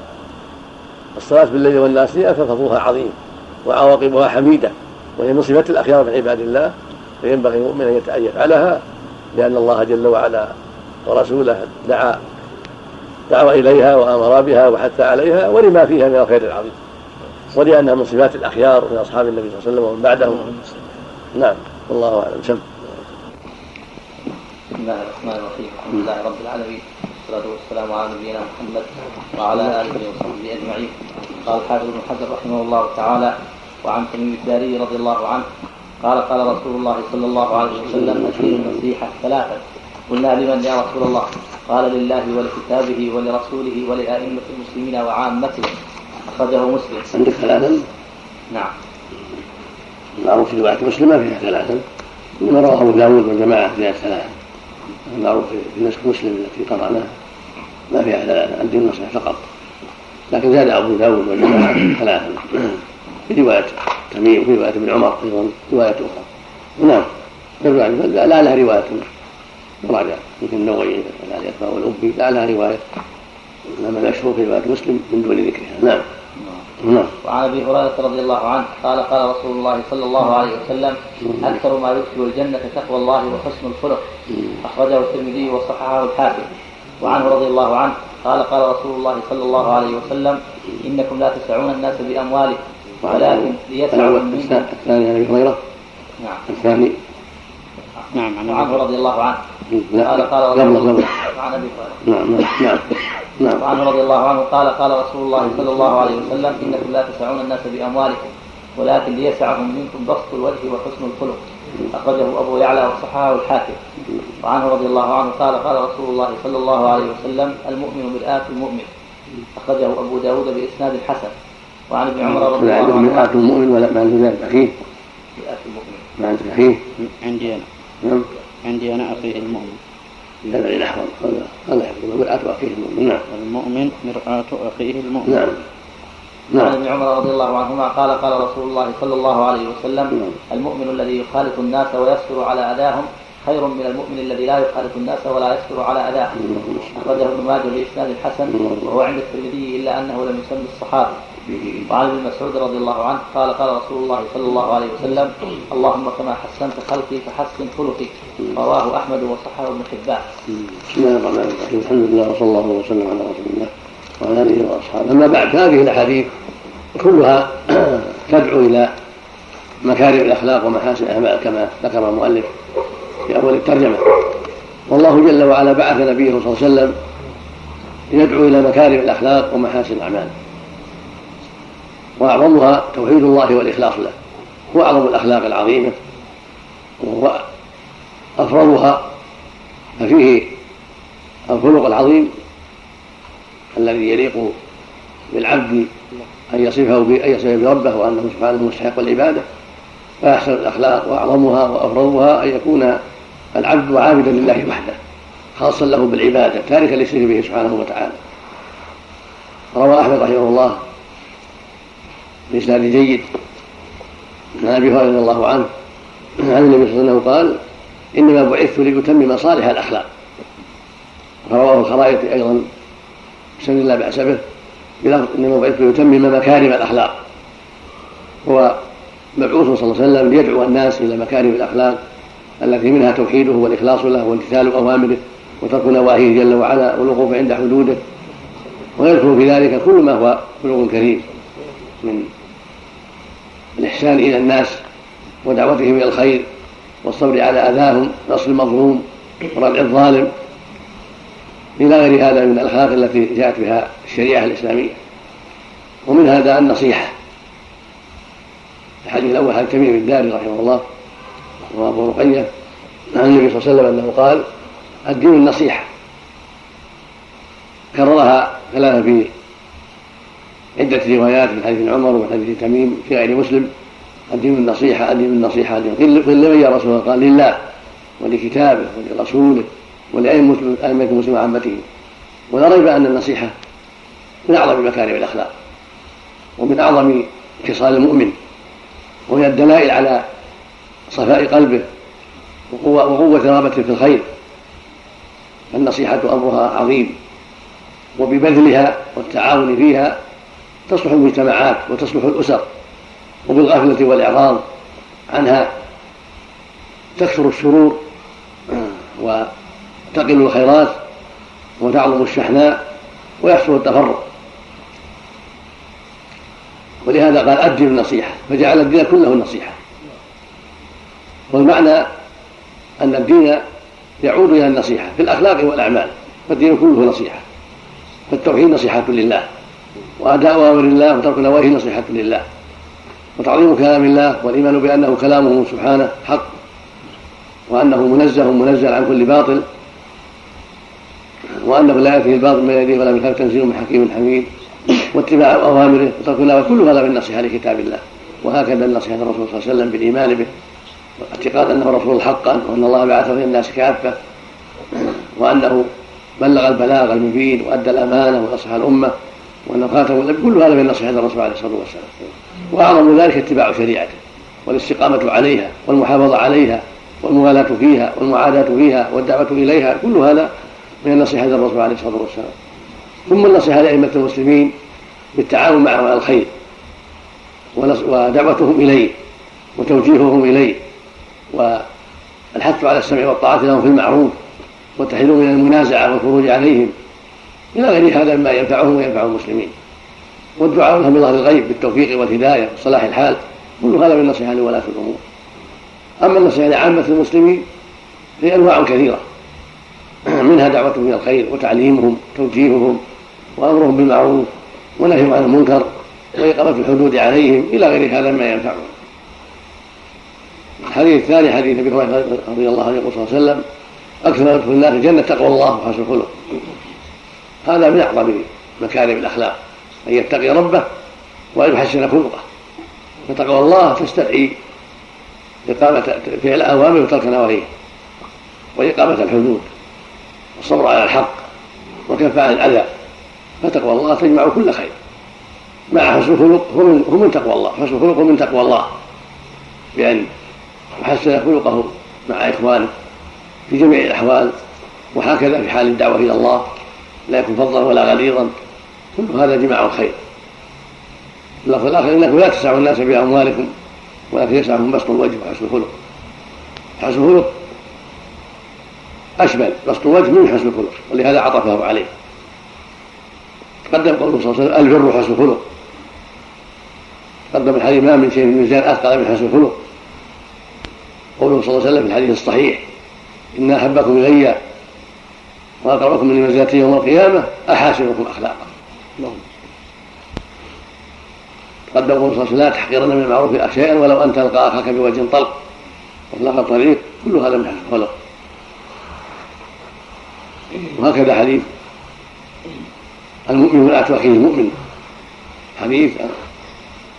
الصلاة بالليل والناس ففضلها عظيم وعواقبها حميدة وهي من صفات الأخيار من عباد الله. فينبغي المؤمن أن يفعلها لأن الله جل وعلا ورسوله دعا دعا إليها وأمر بها وحث عليها ولما فيها من الخير العظيم. ولأنها من صفات الأخيار من أصحاب النبي صلى الله عليه وسلم ومن بعدهم. نعم والله أعلم. سم بسم الله الرحمن الرحيم. الحمد لله رب العالمين. والصلاة والسلام على نبينا محمد وعلى آله وصحبه أجمعين. قال الحافظ ابن حجر رحمه الله تعالى وعن تميم الداري رضي الله عنه قال قال رسول الله صلى الله عليه وسلم أدين النصيحة ثلاثة قلنا لمن يا رسول الله. قال لله ولكتابه ولرسوله ولأئمة المسلمين وعامتهم أخرجه مسلم. عندك ثلاثا؟ نعم. المعروف في رواية مسلم ما فيها ثلاثا إنما رواه أبو داود والجماعة فيها ثلاثة. المعروف في نسخ مسلم التي قرأناها. ما فيها ثلاثة. عندي النصح فقط. لكن زاد أبو داود والجماعة ثلاثا في رواية تميم وفي رواية ابن عمر أيضا رواية أخرى. نعم. لا لها رواية. مراجعة مثل النووي الأسماء والأبي لا لها رواية. إنما المشهور في رواية مسلم من دون ذكرها. نعم. نعم. وعن أبي هريرة رضي الله عنه قال قال رسول الله صلى الله عليه وسلم أكثر ما يدخل الجنة تقوى الله وحسن الخلق. أخرجه الترمذي وصححه الحاكم. وعنه رضي الله عنه قال قال رسول الله صلى الله عليه وسلم إنكم لا تسعون الناس بأموالكم ولكن منكم الثاني عن أبي هريرة. نعم. الثاني. نعم وعنه رضي الله عنه. قال قال رسول الله. عن أبي هريرة. نعم نعم نعم وعنه رضي الله عنه قال قال رسول الله صلى الله عليه وسلم إنكم لا تسعون الناس بأموالكم ولكن ليسعهم منكم بسط الوجه وحسن الخلق. أخرجه أبو يعلى وصححه الحاكم. وعنه رضي الله عنه قال قال رسول الله صلى الله عليه وسلم المؤمن مرآة المؤمن. أخرجه أبو داود بإسناد حسن. وعن ابن عمر رضي الله عنه مرآة المؤمن ولا ما عندك أخيه. مرآة المؤمن. ما عندك أخيه. عندي أنا. نعم. عندي أنا أخيه المؤمن. هذا غير احفظ هذا هذا مرآة أخيه المؤمن. نعم. المؤمن مرآة أخيه المؤمن. نعم. نعم. عن ابن عمر رضي الله عنهما قال قال رسول الله صلى الله عليه وسلم نعم. المؤمن الذي يخالط الناس ويصبر على أذاهم خير من المؤمن الذي لا يخالط الناس ولا يصبر على أذاهم. أخرجه ابن ماجه بإسناد حسن وهو عند الترمذي إلا أنه لم يسمي الصحابي. وعن ابن مسعود رضي الله عنه قال قال رسول الله صلى الله عليه وسلم اللهم كما حسنت خلقي فحسن خلقي رواه أحمد وصححه ابن حبان. بسم الله الرحمن الرحيم. الحمد لله وصلى الله وسلم على رسول الله وعلى آله وأصحابه. أما بعد هذه الأحاديث كلها *clears throat* تدعو إلى مكارم الأخلاق ومحاسن الأعمال كما ذكر المؤلف في أول الترجمة. والله جل وعلا بعث نبيه صلى الله عليه وسلم يدعو إلى مكارم الأخلاق ومحاسن الأعمال. وأعظمها توحيد الله والإخلاص له. هو أعظم الأخلاق العظيمة وهو أفضلها ففيه الخلق العظيم الذي يليق بالعبد أن يصفه أن يصف بربه وأنه سبحانه مستحق العبادة. فأحسن الأخلاق وأعظمها وأفضلها أن يكون العبد عابدا لله وحده خاصا له بالعبادة تاركا للشرك به سبحانه وتعالى. روى أحمد رحمه الله بإسناد جيد. عن أبي هريرة رضي الله عنه عن النبي صلى الله عليه وسلم قال إنما بعثت لأتمم صالح الأخلاق. رواه الخرائطي أيضا بسند لا بأس به بلفظ إنما بعثت لأتمم مكارم الأخلاق. هو مبعوث صلى الله عليه وسلم ليدعو الناس إلى مكارم الأخلاق التي منها توحيده والإخلاص له وامتثال أوامره وترك نواهيه جل وعلا والوقوف عند حدوده. ويذكر في ذلك كل ما هو خلق كريم من الإحسان إلى الناس ودعوتهم إلى الخير والصبر على أذاهم نصر المظلوم وردع الظالم. إلى غير هذا من الأخلاق التي جاءت بها الشريعة الإسلامية. ومن هذا النصيحة. الحديث الأول عن تميم الداري رحمه الله وأبو رقية عن النبي صلى الله عليه وسلم أنه قال الدين النصيحة. كررها ثلاثة في عدة روايات من حديث عمر ومن حديث تميم في غير مسلم. الدين النصيحة الدين النصيحة الدين قيل لمن يا رسول الله؟ قال لله ولكتابه ولرسوله ولأئمة المسلمين وعامته ولا ريب أن النصيحة من أعظم مكارم الأخلاق ومن أعظم خصال المؤمن وهي الدلائل على صفاء قلبه وقوة, وقوة رغبته في الخير. النصيحة أمرها عظيم وببذلها والتعاون فيها تصلح المجتمعات وتصلح الأسر وبالغفلة والإعراض عنها تكثر الشرور وتقل الخيرات وتعظم الشحناء ويحصل التفرق. ولهذا قال أدي النصيحة فجعل الدين كله نصيحة. والمعنى أن الدين يعود إلى النصيحة في الأخلاق والأعمال فالدين كله نصيحة فالتوحيد نصيحة لله. وأداء أوامر الله وترك نواهي نصيحة لله. وتعظيم كلام الله والإيمان بأنه كلامه سبحانه حق وأنه منزه منزل عن كل باطل وأنه لا يأتيه الباطل من يديه ولا من خلف تنزيل من حكيم حميد واتباع أوامره وترك الله كل هذا من نصيحة لكتاب الله. وهكذا نصيحة الرسول صلى الله عليه وسلم بالإيمان به واعتقاد أنه رسول حقا وأن الله بعثه إلى الناس كافة وأنه بلغ البلاغ المبين وأدى الأمانة ونصح الأمة وأنه خاتم النبي كل هذا من نصيحة الرسول عليه الصلاة والسلام. وأعظم ذلك اتباع شريعته والاستقامة عليها والمحافظة عليها والمغالاة فيها والمعاداة فيها والدعوة إليها كل هذا من النصيحة للرسول عليه الصلاة والسلام. ثم النصيحة لأئمة المسلمين بالتعاون معهم على الخير ودعوتهم إليه وتوجيههم إليه والحث على السمع والطاعة لهم في المعروف والتحذير من المنازعة والخروج عليهم إلى غير هذا مما ينفعهم وينفع المسلمين. والدعاء لهم بظهر الغيب بالتوفيق والهداية وصلاح الحال كل هذا من نصيحة لولاة الأمور. أما النصيحة لعامة المسلمين هي أنواع كثيرة. *clears throat* منها دعوتهم إلى الخير وتعليمهم وتوجيههم وأمرهم بالمعروف ونهيهم عن المنكر وإقامة الحدود عليهم إلى غير هذا مما ينفعهم. الحديث الثاني حديث ابي هريرة رضي الله عنه يقول صلى الله عليه وسلم أكثر ما يدخل الناس الجنه تقوى الله وحسن الخلق. هذا من أعظم مكارم الأخلاق أن يتقي ربه وان يحسن خلقه. فتقوى الله تستدعي إقامة فعل الأوامر وترك نواهيه وإقامة الحدود والصبر على الحق وكف عن الأذى. فتقوى الله تجمع كل خير. مع حسن الخلق هو من تقوى الله. حسن الخلق من تقوى الله. بأن يحسن خلقه مع إخوانه في جميع الأحوال. وهكذا في حال الدعوة إلى الله. لا يكون فظا ولا غليظا كل هذا جماع الخير. اللفظ الآخر إنكم لا تسعوا الناس بأموالكم ولكن يسعهم بسط الوجه وحسن الخلق. حسن الخلق أشمل بسط الوجه من حسن الخلق ولهذا عطفه عليه. قدم قوله صلى الله عليه وسلم البر حسن الخلق. قدم الحديث ما من شيء من الميزان أثقل من حسن الخلق. قوله صلى الله عليه وسلم في الحديث الصحيح إن أحبكم إلي وأقربكم من منزلتي يوم القيامة أحاسنكم أخلاقا قدم قوله صلى الله عليه وسلم لا تحقرن من المعروف شيئا ولو أن تلقى أخاك بوجه طلق. وإطلاق الطريق كل هذا من حسن الخلق. وهكذا حديث المؤمن من أخيه المؤمن. حديث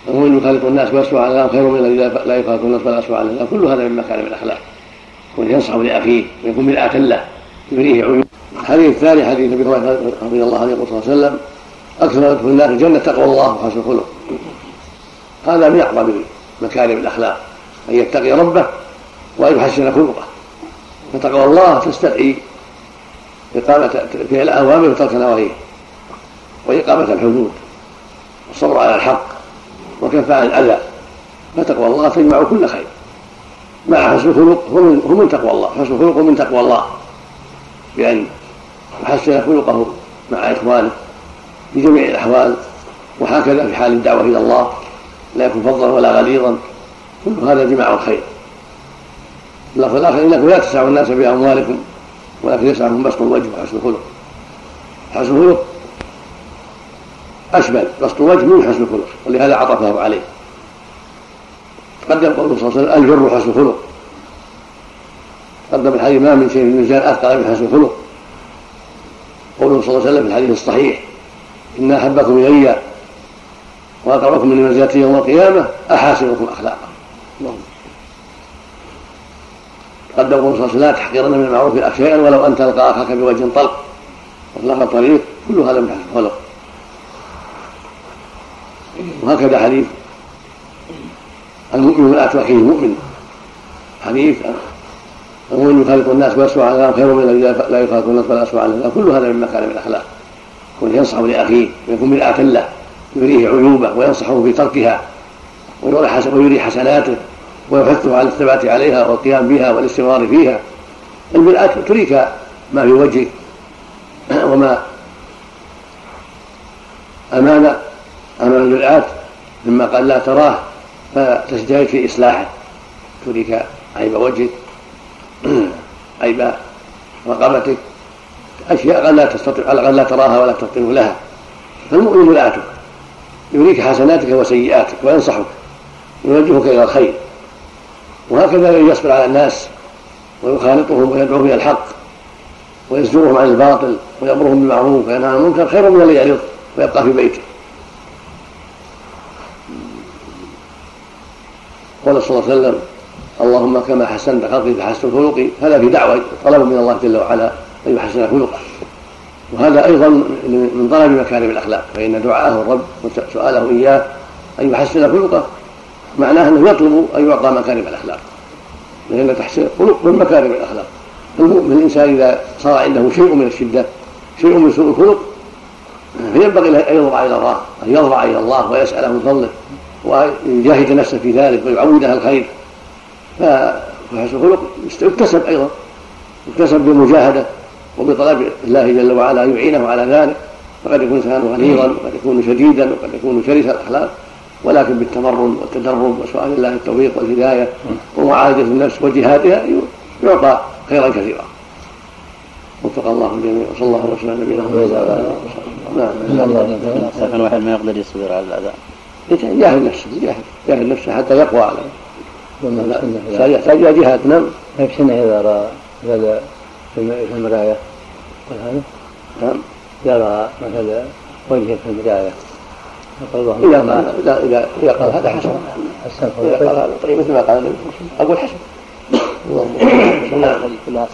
المؤمن يخالط الناس ويسوى على الله خير من الذي لا يخالط الناس ولا يسوى على الله كل هذا من مكارم الأخلاق. ينصح لأخيه ويكون مرآة له يريه عيون الحديث الثاني حديث ابي هريره رضي الله عنه يقول صلى الله عليه وسلم. أكثر ما يدخل الناس الجنة تقوى الله وحسن الخلق. هذا من اعظم مكارم الأخلاق. أن يتقي ربه وان يحسن خلقه. فتقوى الله تستدعي إقامة فعل الأوامر وترك نواهيه وإقامة الحدود. والصبر على الحق وكف عن الأذى. فتقوى الله تجمع كل خير. مع حسن الخلق هو من تقوى الله. حسن الخلق من تقوى الله. بأن يحسن خلقه مع إخوانه في جميع الأحوال وهكذا في حال الدعوة إلى الله لا يكون فظا ولا غليظا كل هذا جماع الخير. اللفظ الآخر إنكم لا تسعوا الناس بأموالكم ولكن يسعهم بسط الوجه وحسن الخلق. حسن الخلق أشمل بسط الوجه من حسن الخلق ولهذا عطفه عليه. قدم قوله صلى الله عليه وسلم البر حسن الخلق. قدم الحديث ما من شيء في الميزان أثقل من حسن الخلق. قوله صلى الله عليه وسلم في الحديث الصحيح إن أحبكم إلي وأقربكم من منزلتي يوم القيامة أحاسنكم أخلاقا. قدم قوله صلى الله عليه وسلم لا تحقرن من المعروف شيئا ولو أن تلقى أخاك بوجه طلق. وطلاق الطريق كل هذا من حسن الخلق. وهكذا حديث المؤمن لا أخيه المؤمن. حديث المؤمن يخالط الناس ويسمع عن الناس خير من الذي لا يخالط الناس ولا يسمع عن الناس كل هذا من مكارم الأخلاق. يكون ينصح لأخيه ويكون مرآة له يريه عيوبه وينصحه في تركها. ويري حسناته. ويحثه على الثبات عليها والقيام بها والاستمرار فيها. المرآة تريك ما في وجهك. *clears throat* وما أمام أمام المرآة. مما قال لا تراه فتجتهد في إصلاحه. تريك عيب وجهك. عيب رقبتك أشياء قد لا تستطيع قد لا تراها ولا تفطن لها. فالمؤمن مرآتك يريك حسناتك وسيئاتك وينصحك. يوجهك إلى الخير. وهكذا يصبر على الناس ويخالطهم ويدعوهم إلى الحق. ويزجرهم عن الباطل ويأمرهم بالمعروف وينهى عن المنكر. خير من الذي يعرض ويبقى في بيته. قال صلى الله عليه وسلم اللهم كما حسنت خلقي فحسن خلقي هذا في دعوة طلب من الله جل وعلا أن يحسن خلقه. وهذا أيضا من طلب مكارم الأخلاق فإن دعاءه الرب وسؤاله إياه أن يحسن خلقه معناه أنه يطلب أن يعطى مكارم الأخلاق. لأن تحسين الخلق من مكارم الأخلاق. المؤمن الإنسان إذا صار عنده شيء من الشدة شيء من سوء الخلق فينبغي له أن يضرع إلى الله أن يضرع إلى الله ويسأله من فضله ويجاهد نفسه في ذلك ويعودها الخير. فحسن الخلق يكتسب أيضا يكتسب بالمجاهده وبطلب الله جل وعلا ان يعينه على ذلك. فقد يكون انسان غليظا وقد يكون شديدا وقد يكون شرس الأخلاق ولكن بالتمرن والتدرب وسؤال الله التوفيق والهداية ومعالجة النفس وجهادها يعطى خيرا كثيرا. وفق الله الجميع وصلى الله وسلم على نبينا محمد نعم الواحد ما يقدر يصبر على الأذى. يجاهد نفسه يجاهد نفسه حتى يقوى على يحتاج إلى جهاد نعم. ما سنه اذا رأى؟ هذا في المرايه هذا. نعم. اذا رأى مثلا وجهه في المرايه إذا قال إذا إذا إذا قال هذا حسن. حسن إذا قال هذا طيب مثل ما قال. النبي أقول حسن. اللهم *coughs* كلها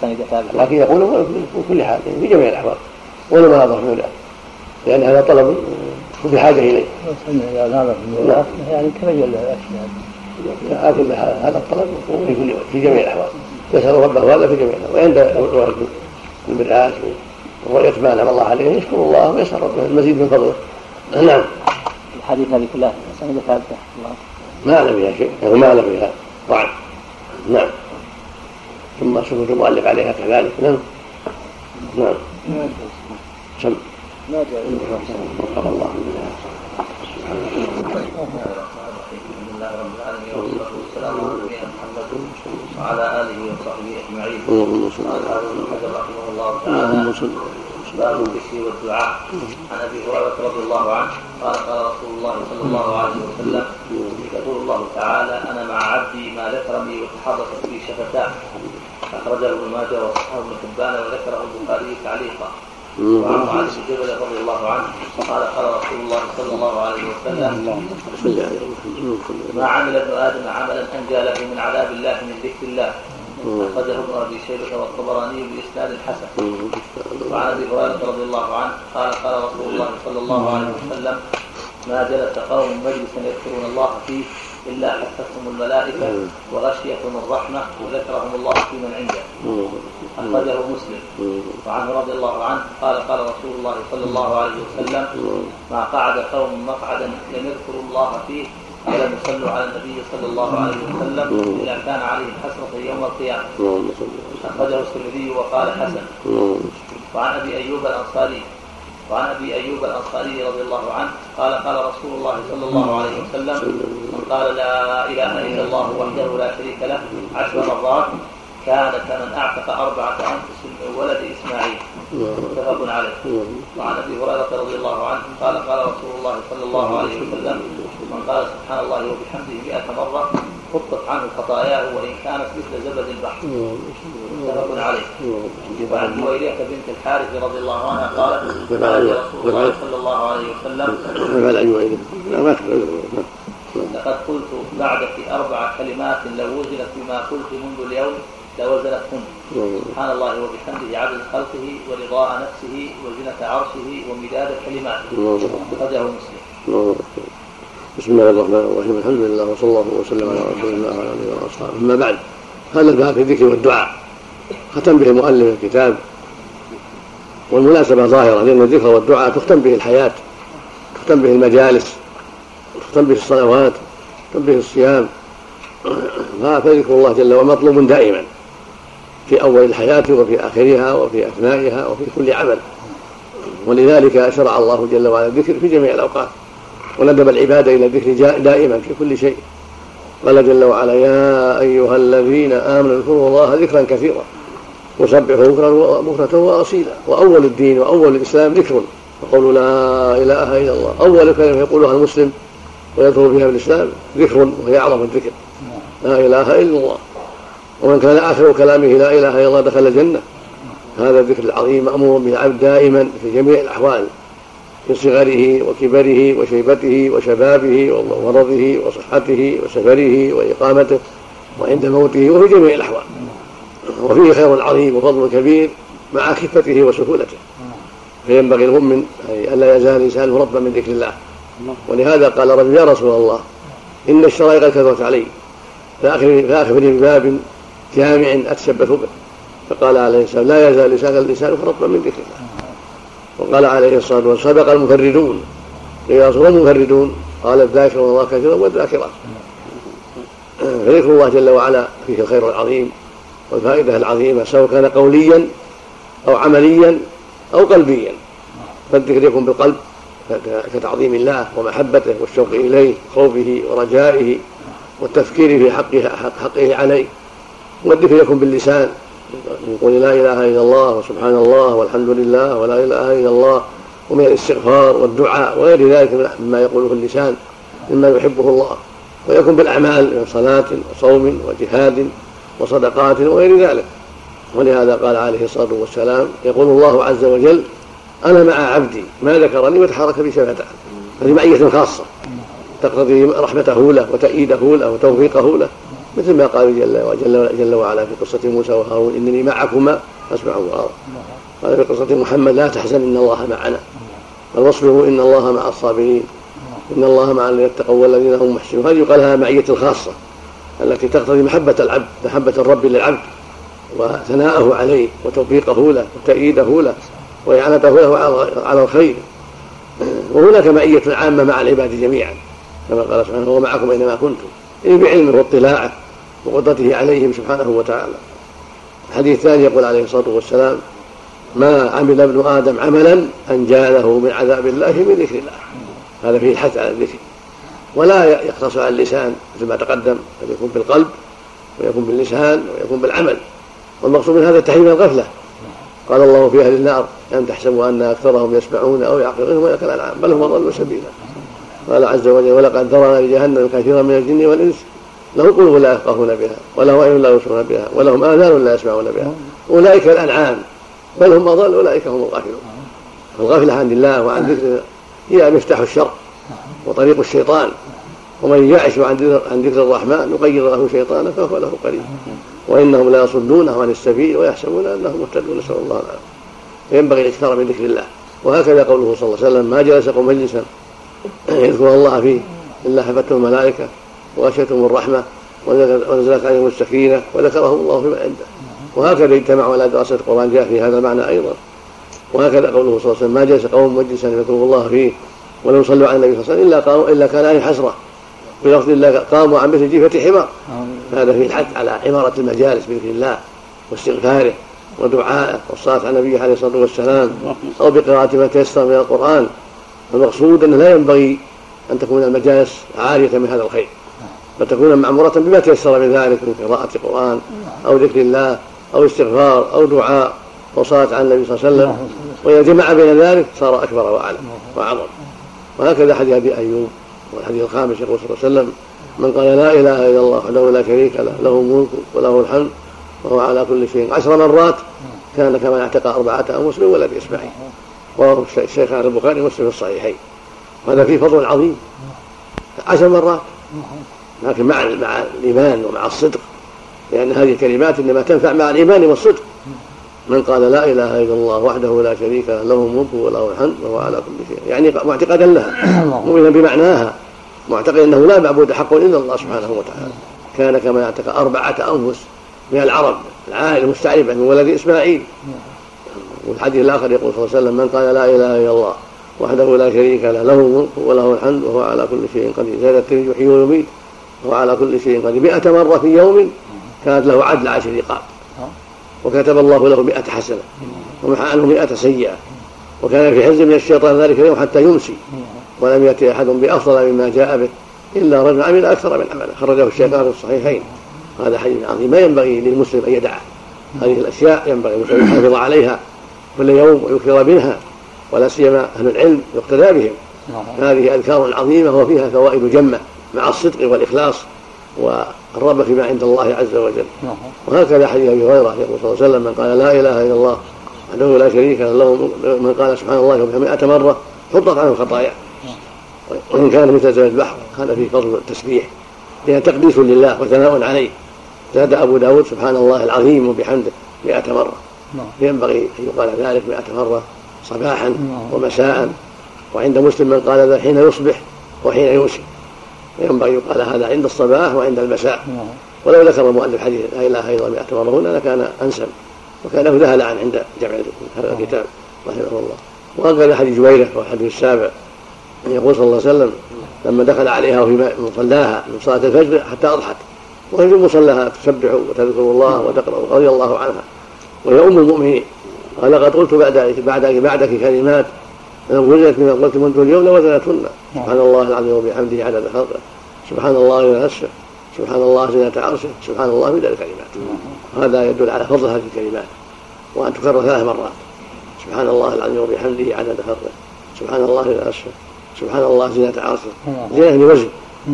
لكن يقول في كل حال في جميع الأحوال. ولا ما هذا في لأن هذا طلب في حاجة إليه. هذا يعني تبين له الأشياء لكن هذا الطلب في كل في جميع الأحوال. يسأل ربه هذا في جميع الأحوال. وعند البدعات ورؤيه ما انعم الله عليه يشكر الله ويسأل ربه المزيد من فضله. نعم. الحديث هذه كلها. سند ثابته ما اعلم فيها شيء يعني ما اعلم فيها ضعف نعم. ثم سكوت المؤلف عليها كذلك. نعم. نعم. سم. ما جاء وفق الله. نبينا محمد وعلى آله وصحبه أجمعين. اللهم صل على حجر رحمه الله تعالى باب الذكر والدعاء. عن أبي هريرة رضي الله عنه قال قال رسول الله صلى الله عليه وسلم يقول الله تعالى أنا مع عبدي ما ذكرني وتحركت بي شفتاه. أخرجه ابن ماجه وصححه ابن حبان وذكره البخاري تعليقا. وعن معاذ بن رضي الله عنه قال قال رسول الله صلى الله عليه وسلم ما عمل ابن آدم عملا انجى من عذاب الله من ذكر الله اخرجه ابن ابي شيبه والطبراني باسناد حسن وعن ابي هريره رضي الله عنه قال قال رسول الله صلى الله عليه وسلم ما جلس قوم مجلسا يذكرون الله فيه إلا حفتهم الملائكة وغشيتهم الرحمة وذكرهم الله في من عنده. أخرجه مسلم. وعنه رضي الله عنه قال قال رسول الله صلى الله عليه وسلم ما قعد قوم مقعدا لم يذكروا الله فيه ولم يصلوا على النبي صلى الله عليه وسلم إلا كان عليهم حسرة يوم القيامة. أخرجه الترمذي وقال حسن. وعن أبي أيوب الأنصاري وعن أبي أيوب الأنصاري رضي الله عنه قال قال رسول الله صلى الله عليه وسلم من قال لا إله إلا الله وحده لا شريك له عشر مرات كان كمن أعتق أربعة أنفس من ولد إسماعيل. متفق عليه. وعن أبي هريرة رضي الله عنه قال قال رسول الله صلى الله عليه وسلم من قال سبحان الله وبحمده 100 مرة حطت عنه خطاياه وان كانت مثل زبد البحر. متفق عليه. وعن جويرية بنت الحارث رضي الله عنها قالت قال رسول الله صلى الله عليه وسلم لقد قلت بعدك أربع كلمات لو وزنت بما قلت منذ اليوم لوزنتهن. سبحان الله وبحمده عدد خلقه ورضاء نفسه وزنة عرشه ومداد كلماته. أخرجه مسلم. بسم الله الرحمن الرحيم. الحمد لله وصلى الله وسلم على رسول الله وعلى آله وأصحابه. أما بعد هذا الباب في الذكر والدعاء. ختم به مؤلف الكتاب. والمناسبة ظاهرة لأن الذكر والدعاء تختم به الحياة تختم به المجالس تختم به الصلوات تختم به الصيام. فذكر الله جل وعلا مطلوب دائما في أول الحياة وفي آخرها وفي أثنائها وفي كل عمل. ولذلك شرع الله جل وعلا الذكر في جميع الأوقات. وندب العباد إلى الذكر دائما في كل شيء. قال جل وعلا يا أيها الذين آمنوا اذكروا الله ذكرا كثيرا وسبحوا بكرة وأصيلا. وأول الدين وأول الإسلام ذكر. وقولوا لا إله إلا الله. أول كلمة يقولها المسلم ويدخل فيها بالإسلام ذكر وهي أعظم الذكر. لا إله إلا الله. ومن كان آخر كلامه لا إله إلا الله دخل الجنة. هذا الذكر العظيم مأمور بالعبد دائما في جميع الأحوال. في صغره وكبره وشيبته وشبابه ومرضه وصحته وسفره وإقامته وعند موته وفي جميع الأحوال. وفيه خير عظيم وفضل كبير مع خفته وسهولته. فينبغي المؤمن ألا يزال لسانه ربا من ذكر الله. ولهذا قال رجل يا رسول الله إن الشرائع قد كثرت علي فأخبرني بباب جامع أتشبث به. فقال عليه السلام لا يزال لسانك رطبا من ذكر الله. وقال عليه الصلاة والسلام سبق المفردون. قيل رسول المفردون. قال الذاكر الله كثيرا والذاكرات. فذكر الله جل وعلا فيه الخير العظيم والفائدة العظيمة سواء كان قوليا أو عمليا أو قلبيا. فالذكر يكون بالقلب كتعظيم الله ومحبته والشوق إليه خوفه ورجائه والتفكير في حقه حقه عليه. والذكر يكون باللسان. يقول لا إله إلا الله وسبحان الله والحمد لله ولا إله إلا الله ومن الاستغفار والدعاء وغير ذلك مما يقوله اللسان مما يحبه الله ويكون بالأعمال من صلاة وصوم وجهاد وصدقات وغير ذلك ولهذا قال عليه الصلاة والسلام يقول الله عز وجل أنا مع عبدي ما ذكرني وتحرك بي شفتاه هذه معية خاصة تقتضي رحمته له وتأييده له وتوفيقه له مثل ما قال جل وعلا جل وعلا في قصة موسى وهارون إنني معكما أسمع وأرى قال في قصة محمد لا تحزن إن الله معنا. الوصف إن الله مع الصابرين. إن الله مع الذين اتقوا والذين هم محسنون. هذه يقال لها معية الخاصة التي تقتضي محبة العبد محبة الرب للعبد وثناءه عليه وتوفيقه له وتأييده له وإعانته له على الخير. وهناك معية عامة مع العباد جميعا كما قال سبحانه هو معكم أينما كنتم. اي بعلمه واطلاعه. وقدرته عليهم سبحانه وتعالى. الحديث الثاني يقول عليه الصلاة والسلام ما عمل ابن آدم عملا انجى له من عذاب الله من ذكر الله. هذا فيه الحث على الذكر. ولا يقتصر على اللسان مثل ما تقدم بل يكون بالقلب ويكون باللسان ويكون بالعمل. والمقصود من هذا تحريم الغفلة. قال الله في أهل النار ان تحسبوا أن أكثرهم يسمعون أو يعقلون ولا كالانعام بل هم اضل سبيلا. قال عز وجل ولقد ذرنا لجهنم كثيرا من الجن والإنس لهم قلوب لا يفقهون بها ولهم عين لا يبصرون بها ولهم آذان لا يسمعون بها. أولئك الأنعام بل هم أضل أولئك هم الغافلون. الغفله عن الله وعن ذكر هي مفتاح الشر وطريق الشيطان. ومن يعش عن ذكر الرحمن نقيض له شيطانا فهو له قريب. وإنهم لا يصدونه عن السبيل ويحسبون أنهم مهتدون نسأل الله العافية. فينبغي الاكثار من ذكر الله. وهكذا قوله صلى الله عليه وسلم ما جلس قوم مجلسا يذكر الله فيه إلا حفتهم الملائكة. وغشيتهم الرحمة ونزلت عليهم السكينة وذكرهم الله فيما عنده. وهكذا اجتمعوا على دراسة القرآن جاء في هذا المعنى أيضا. وهكذا قوله صلى الله عليه وسلم ما جلس قوم مجلسا يذكروا الله فيه ولم يصلوا على النبي صلى الله عليه وسلم إلا قاموا إلا كان عليه حسرة. بلفظ الله قاموا عن مثل جيفة حمار هذا فيه الحث على عمارة المجالس بذكر الله واستغفاره ودعائه والصلاة على النبي عليه الصلاة والسلام *laughs* أو بقراءة ما تيسر من القرآن. المقصود أنه لا ينبغي أن تكون المجالس عارية من هذا الخير. بل تكون معمورة بما تيسر من ذلك من قراءة القرآن أو ذكر الله أو استغفار أو دعاء وصلت على النبي صلى الله عليه وسلم. وإذا جمع بين ذلك صار أكبر وأعلم وأعظم. وهكذا حديث أبي أيوب والحديث الخامس يقول صلى الله عليه وسلم من قال لا إله إلا الله وحده لا شريك له له الملك وله الحمد وهو على كل شيء عشر مرات كان كما اعتق أربعة أنفس من ولد إسماعيل. وهو الشيخان البخاري ومسلم في الصحيحين. وهذا فيه فضل عظيم. عشر مرات. لكن مع مع الإيمان ومع الصدق. لأن هذه الكلمات إنما تنفع مع الإيمان والصدق. من قال لا إله إلا الله وحده لا شريك له له الملك وله الحمد وهو على كل شيء. يعني معتقدا لها. *coughs* مؤمنا بمعناها. معتقدا أنه لا معبود حق إلا الله سبحانه وتعالى. كان كما يعتقد أربعة أنفس من العرب العائلة المستعربة من ولد إسماعيل. والحديث الآخر يقول صلى الله عليه وسلم من قال لا إله إلا الله وحده لا شريك له له الملك وله الحمد وهو على كل شيء قدير. زاد الترمذي يحيي ويميت وهو على كل شيء قدير. مئة مرة في يوم كانت له عدل عشر رقاب وكتب الله له مئة حسنة. ومحى عنه مئة سيئة. وكان في حزب من الشيطان ذلك اليوم حتى يمسي. ولم يأتي أحد بأفضل مما جاء به إلا رجل عمل أكثر من عمله. خرجه الشيطان في الصحيحين. هذا حديث عظيم. ما ينبغي للمسلم أن يدع هذه الأشياء ينبغي المسلم أن يحافظ عليها. كل يوم ويكثر منها. ولا سيما أهل العلم يقتدى بهم. هذه أذكار عظيمة وفيها فوائد جمة. مع الصدق والإخلاص والرغبة فيما عند الله عز وجل. وهكذا حديث أبي هريرة يقول صلى الله عليه وسلم من قال لا إله إلا الله وحده لا شريك له من قال سبحان الله وبحمده مرة حطت عنه الخطايا. وإن كان مثل زمن البحر هذا في فضل التسبيح لأن تقديس لله وثناء عليه. زاد أبو داود سبحان الله العظيم وبحمده مئة مرة. ينبغي أن يقال ذلك مئة مرة صباحا ومساء. وعند مسلم من قال ذا حين يصبح وحين يمسي ينبغي يقال هذا عند الصباح وعند المساء. ولو ذكر المؤلف حديث لا إله إلا الله 100 مرة هنا لكان أنسب وكان له ذهل عن عند جمع هذا الكتاب رحمه الله. وهكذا حديث جويرة والحديث السابع أن يقول صلى الله عليه وسلم لما دخل عليها في مصلاها من صلاة الفجر حتى أضحت. وهي في مصلاها تسبح وتذكر الله وتقرأ رضي الله عنها. وهي أم المؤمنين. قال لقد قلت بعد بعدك بعدك كلمات وزنت مما قلت منذ اليوم لوزنتهن سبحان الله العظيم وبحمده عدد خلقه. سبحان الله ونفسه سبحان الله زينة عرشه. سبحان الله مدى الكلمات. هذا يدل على فضل هذه الكلمات. وأن تكرر ثلاث مرات. سبحان الله العظيم وبحمده عدد خلقه. سبحان الله ونفسه سبحان الله زينة عرشه. زينة بوزن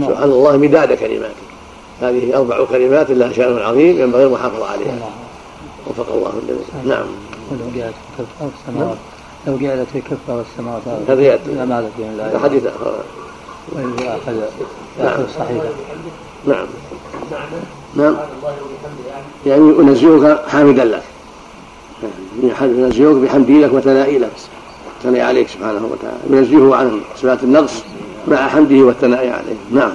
سبحان الله مداد كلماته هذه أربع كلمات لها شأن عظيم ينبغي المحافظة عليها. وفق الله الجميع. نعم. لو جعلت في كفة والسماوات هذا يأتي لما في الله حديث وإذا أخذ نعم الصحيفة نعم. نعم. يعني أنزهك حامدا لك. ينزهك بحمده لك وثنائي لك. ثناء عليك سبحانه وتعالى. ينزهه عن صفات النقص مع حمده والثناء عليه. نعم.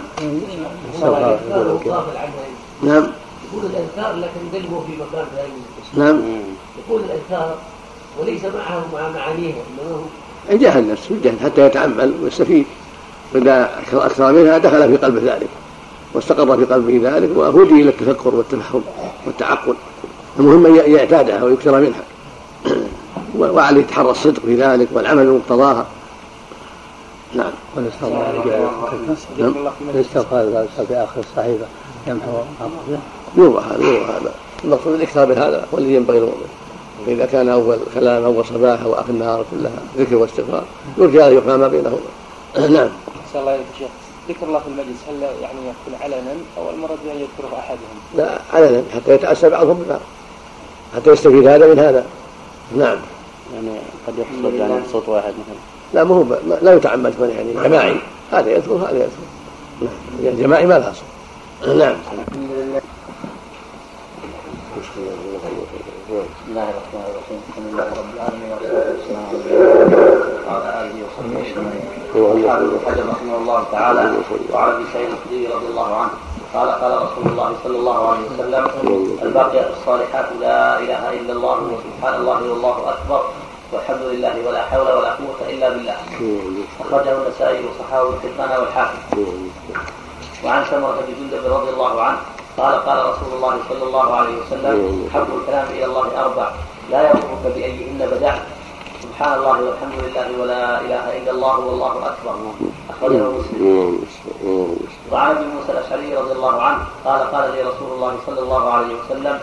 نعم. يقول الأذكار لكن قلبه في مكان ثاني. نعم. يقول الأذكار وليس معه مع معانيها انما هو؟ يجاهد نفسه يجاهد حتى يتعمل ويستفيد. فإذا أكثر منها دخل في قلبه ذلك واستقر في قلبه ذلك وهدي إلى التفكر والتفهم والتعقل. المهم أن يعتادها ويكثر منها. *clears throat* وعليه يتحرى الصدق في ذلك والعمل بمقتضاها نعم. والاستغفار نعم. الاستغفار في آخر الصحيفة. يمحو يروى هذا يروى هذا. المقصود الإكثار من هذا هو الذي ينبغي المؤمن فإذا كان أول كلام أول صباح أو آخر النهار كلها ذكر واستغفار يرجى أن يقرأ ما بينهما. *clears throat* نعم. أحسن الله إليك شيخ ذكر الله في المجلس هل يعني يكون علنا أو المراد بأن يذكره أحدهم؟ لا علنا حتى يتأسى بعضهم ببعض حتى يستفيد هذا من هذا. نعم. يعني قد يقصد يعني صوت واحد مثلا. لا ما هو لا يتعمد يعني جماعي. هذا يذكر هذا يذكر. نعم. يعني جماعي ما لها صوت. *clears throat* نعم. بسم الله الرحمن الرحيم الحمد لله رب العالمين والصلاه والسلام على اله وصحبه اجمعين قال ابن حجر رحمه الله تعالى وعن ابي سعيد الخدري رضي الله عنه قال قال رسول الله صلى الله عليه وسلم الباقيات الصالحات لا اله الا الله وسبحان الله والله اكبر والحمد لله ولا حول ولا قوه الا بالله اخرجه النسائي وصححه ابن والحاكم وعن سمره بن جندب رضي الله عنه. قال قال رسول الله صلى الله عليه وسلم حب الكلام إلى الله أربع. لا يضرك بايهن بدعت سبحان الله والحمد لله ولا إله إلا الله والله أكبر. أخرجه مسلم. وعن أبي موسى الأشعري رضي الله عنه قال قال لي رسول الله صلى الله عليه وسلم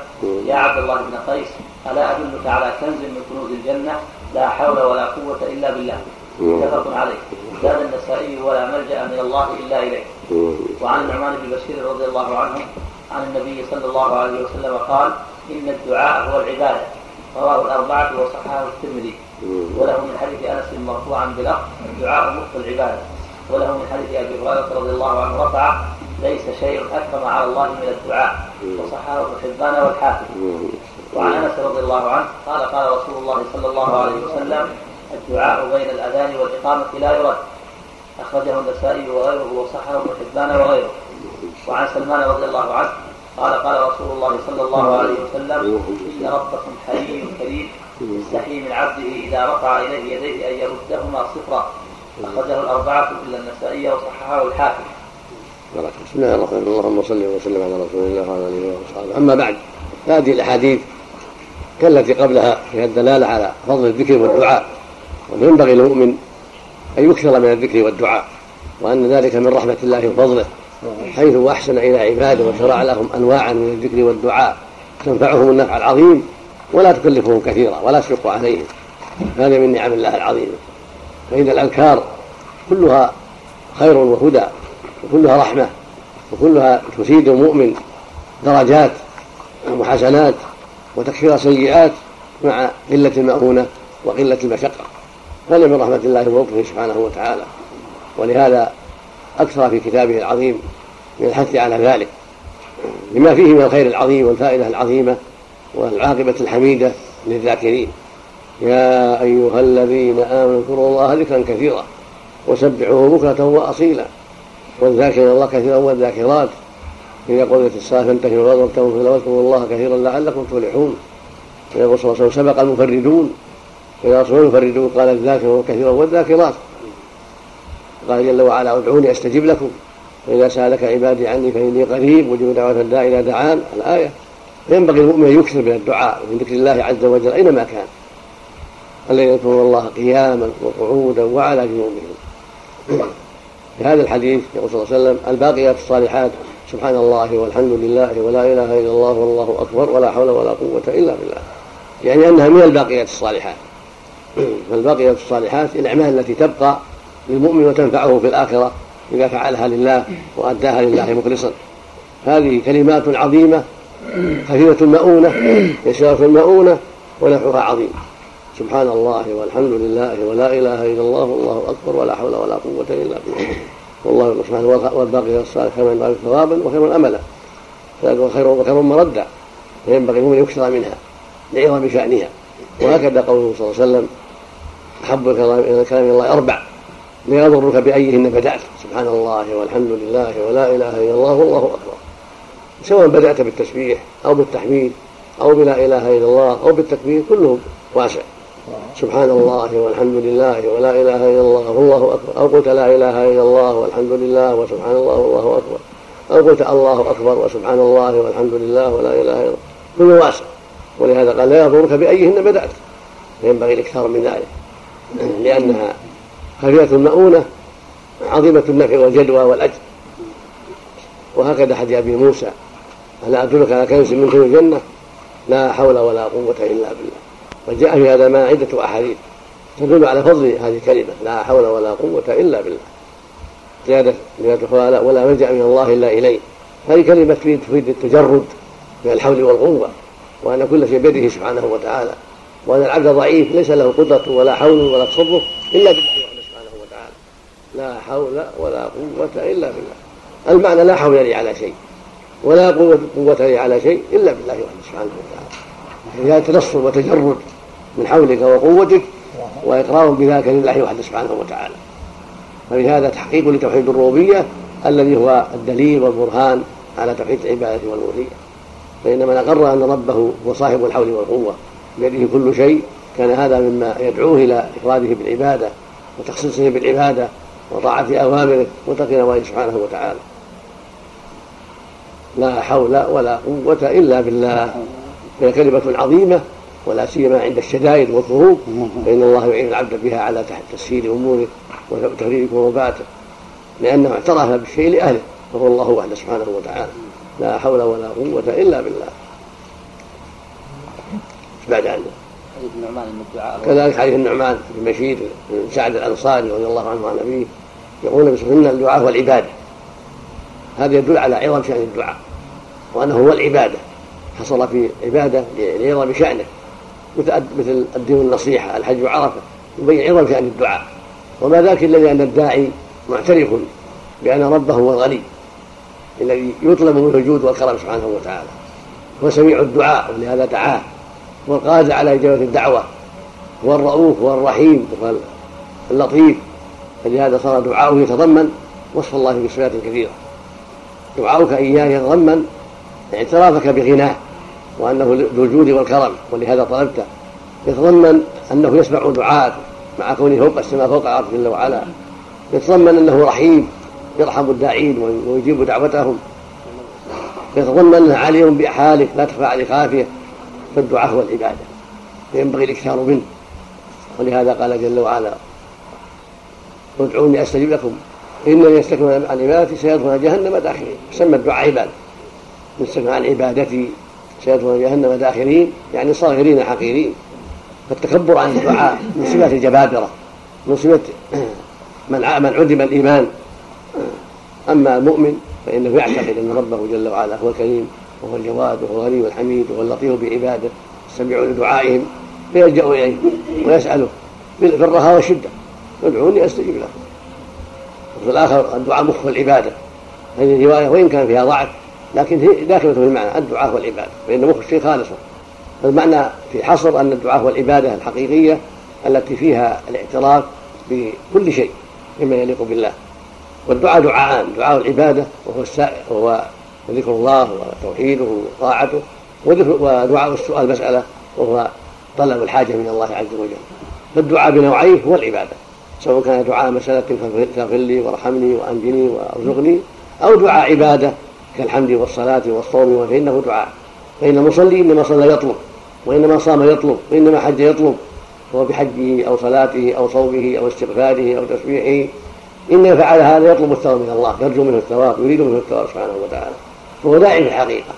يا عبد الله بن قيس ألا أدلك على كنز من كنوز الجنة؟ لا حول ولا قوة إلا بالله. متفق عليه. زاد النسائي ولا ملجأ من الله إلا إليه. وعن النعمان بن بشير رضي الله عنه عن النبي صلى الله عليه وسلم قال إن الدعاء هو العبادة. رواه الأربعة وصححه الترمذي. وله من حديث أنس مرفوعا بلفظ الدعاء مخ العبادة. وله من حديث أبي هريرة رضي الله عنه رفع ليس شيء اكرم على الله من الدعاء. وصححه ابن حبان والحاكم. وعن أنس رضي الله عنه قال قال رسول الله صلى الله عليه وسلم الدعاء بين الأذان والإقامة لا يرد. أخرجه النسائي وغيره وصححه ابن حبان وغيره. وعن سلمان رضي الله عنه قال قال رسول الله صلى الله عليه وسلم إن ربكم حي كريم يستحيي من عبده إذا رفع إليه يديه أن يردهما صفرا. أخرجه الأربعة إلا النسائي وصححه الحاكم. بسم الله الرحمن الرحيم. اللهم صل وسلم على رسول الله وعلى آله وصحبه. أما بعد هذه الأحاديث كالتي قبلها فيها الدلالة على فضل الذكر والدعاء. وينبغي للمؤمن أن يكثر من الذكر والدعاء وأن ذلك من رحمة الله وفضله. حيث أحسن إلى عباده وشرع لهم انواعا من الذكر والدعاء تنفعهم النفع العظيم ولا تكلفهم كثيرا ولا تشق عليهم. هذا من نعم الله العظيمه فإن الأذكار كلها خير وهدى وكلها رحمة وكلها تزيد المؤمن درجات وحسنات وتكفير سيئات مع قلة المؤونة وقلة المشقة. هذا من رحمة الله ولطفه سبحانه وتعالى. ولهذا أكثر في كتابه العظيم من الحث على ذلك. لما فيه من الخير العظيم والفائدة العظيمة والعاقبة الحميدة للذاكرين. يا أيها الذين آمنوا اذكروا الله ذكرا كثيرا وسبحوه بكرة وأصيلا. والذاكرين الله كثيرا والذاكرات. إذا قضيت الصلاة فانتهوا وابتغوا في واذكروا الله كثيرا لعلكم تفلحون. ويقول صلى الله عليه وسلم سبق المفردون. وإذا رسول المفردون قال الذاكرون كثيرا والذاكرات. قال جل وعلا ادعوني أستجب لكم. واذا سألك عبادي عني فإني قريب وجب دعوة الداعي إلى دعان. الآية ينبغي المؤمن أن يكثر من الدعاء ومن ذكر الله عز وجل أينما كان. الذين يذكرون الله قياما وقعودا وعلى جنوبهم. في هذا الحديث يقول صلى الله عليه وسلم الباقيات الصالحات سبحان الله والحمد لله ولا إله إلا الله والله أكبر ولا حول ولا قوة إلا بالله. يعني أنها من الباقيات الصالحات. *clears throat* فالباقيات الصالحات الأعمال التي تبقى للمؤمن وتنفعه في الآخرة إذا فعلها لله وأداها لله مخلصا. هذه كلمات عظيمة خفيفه المؤونة يسيرة المؤونة ونفعها عظيم. سبحان الله والحمد لله ولا إله إلا الله والله أكبر ولا حول ولا قوة إلا بالله. والله سبحانه والباقي الصالح خير من ذلك ثوابا وخير املا ذلك خير وخير مردا فينبغي المؤمن يكثر منها لعظم شأنها. وهكذا قوله صلى الله عليه وسلم أحب الكلام إلى الله أربع. لا يضرك بايهن بدأت. سبحان الله والحمد لله ولا إله إلا الله والله أكبر. سواء بدأت بالتسبيح أو بالتحميد أو بلا إله إلا الله أو بالتكبير كله واسع. سبحان الله والحمد لله ولا إله إلا الله والله أكبر. أو قلت لا إله إلا الله والحمد لله وسبحان الله والله أكبر. أو قلت الله أكبر وسبحان الله والحمد لله ولا إله إلا الله. كل واسع. ولهذا قال لا يضرك بأيهن بدأت. فينبغي الإكثار من ذلك. لأنها خفيفه المؤونة عظيمة النفع والجدوى والأجر. وهكذا حديث أبي موسى. ألا أدلك على كنز من كنوز الجنة؟ لا حول ولا قوة إلا بالله. وجاء في هذا ما عدة أحاديث تدل على فضل هذه الكلمة. لا حول ولا قوة إلا بالله. زيادة زيادة ولا ملجأ من الله إلا إليه. هذه كلمة تفيد التجرد من الحول والقوة وأن كل شيء بيده سبحانه وتعالى وأن العبد ضعيف ليس له قدرة ولا حول ولا تصرف إلا بالله. لا حول ولا قوة إلا بالله. المعنى لا حول لي على شيء ولا قوة قوة لي على شيء إلا بالله وحده سبحانه وتعالى. هذا تنصر وتجرد من حولك وقوتك وإقرار بذلك لله وحده سبحانه وتعالى. فبهذا تحقيق لتوحيد الربوبية الذي هو الدليل والبرهان على توحيد العبادة والألوهية فإن من أقر أن ربه هو صاحب الحول والقوة. بيده كل شيء. كان هذا مما يدعوه إلى إفراده بالعبادة وتخصيصه بالعبادة وطاعة أوامره وترك نواهيه سبحانه وتعالى. لا حول ولا قوة إلا بالله. هي كلمة عظيمة ولا سيما عند الشدائد والكروب فإن الله يعين العبد بها على تسهيل أموره وتغيير كروباته لأنه اعترف بالشيء لأهله وهو الله وحده سبحانه وتعالى. لا حول ولا قوة إلا بالله. بعد عنه؟ حديث النعمان الدعاء كذلك حديث النعمان بن بشير بن سعد الأنصاري رضي الله عنه عن أبيه يقول النبي إن الدعاء هو العبادة. هذا يدل على عظم شأن الدعاء وأنه هو العبادة. حصل في عبادة لعظم شأنه مثل مثل الدين النصيحة الحج وعرفة يبين عظم شأن الدعاء. وما ذاك الا لأن الداعي معترف بأن ربه هو الغني الذي يطلب منه الجود والكرم سبحانه وتعالى. هو سميع الدعاء ولهذا دعاه. هو القادر على إجابة الدعوة هو الرؤوف هو الرحيم هو اللطيف فلهذا صار دعاؤه يتضمن وصف الله بصفات كثيرة. دعاؤك إياه يتضمن اعترافك بغناه وأنه ذو الجود والكرم ولهذا طلبته يتضمن أنه يسمع دعاءك مع كونه فوق السماء فوق الأرض جل وعلا. يتضمن أنه رحيم يرحم الداعين ويجيب دعوتهم. يتضمن أنه عليم بحالك لا تخفى عليه خافية. فالدعاء هو العبادة. فينبغي الإكثار منه. ولهذا قال جل وعلا ادعوني أستجب لكم. إنني يستكبرون عن عبادتي سيدخلون جهنم داخلين سمى الدعاء عبادة. يستكبرون عن عبادتي سيدخلون جهنم داخلين يعني صاغرين حقيرين. فالتكبر عن الدعاء من صفات الجبابرة من صفة من من عدم الإيمان. أما المؤمن فإنه يعتقد أن ربه جل وعلا هو الكريم. وهو الجواد وهو الغني والحميد وهو اللطيف بعباده يستمع لدعائهم فيلجا إليه ويساله في الرخاء والشدة. ادعوني استجب لكم. وفي الآخر الدعاء مخ العباده هذه الرواية وإن كان فيها ضعف لكن هي داخلة في المعنى الدعاء هو العباده فإن مخ الشيء خالصا المعنى في حصر أن الدعاء هو العباده الحقيقية التي فيها الاعتراف بكل شيء مما يليق بالله. والدعاء دعاءان دعاء العبادة وهو السائر وهو وذكر الله وتوحيده وطاعته ودعاء السؤال مسألة وهو طلب الحاجة من الله عز وجل. فالدعاء بنوعيه هو العبادة سواء كان دعاء مسألة فاغفر لي وارحمني وأنجني وأرزقني أو دعاء عبادة كالحمد والصلاة والصوم فإنه دعاء. فإن المصلي إنما صلى يطلب وإنما صام يطلب وإنما حج يطلب. هو بحجه أو صلاته أو صومه أو استغفاره أو تسبيحه. إنما فعل هذا يطلب الثواب من الله يرجو منه الثواب يريد منه الثواب سبحانه وتعالى. فهو داعي في الحقيقة.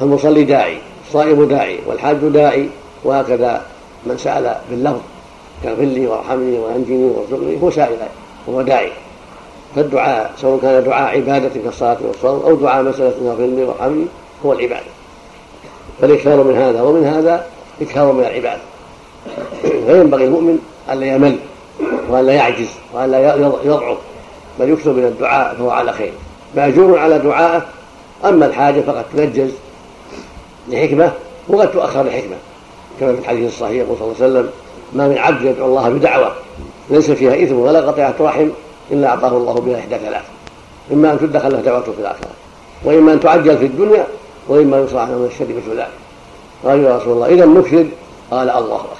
فالمصلي داعي الصائم داعي والحاج داعي وهكذا من سأل باللفظ كاغفر لي وارحمني وأنجني وارزقني هو سائل وهو داعي. فالدعاء سواء كان دعاء عبادة كالصلاة والصوم أو دعاء مسألة اغفر لي وارحمني هو العبادة. فالإكثار من هذا ومن هذا إكثار من العبادة. فينبغي المؤمن ألا يمل وألا يعجز وألا يضعف بل يكثر من الدعاء فهو على خير. مأجور على دعائه أما الحاجة فقد تنجز لحكمة وقد تؤخر لحكمة. كما في الحديث الصحيح يقول صلى الله عليه وسلم ما من عبد يدعو الله بدعوة ليس فيها إثم ولا قطيعة رحم إلا أعطاه الله بها إحدى ثلاث. إما أن تدخل له دعوته في الآخرة وإما أن تعجل في الدنيا وإما يصلح من الشر مثل ذلك قال يا رسول الله إذا نكثر قال الله أكبر.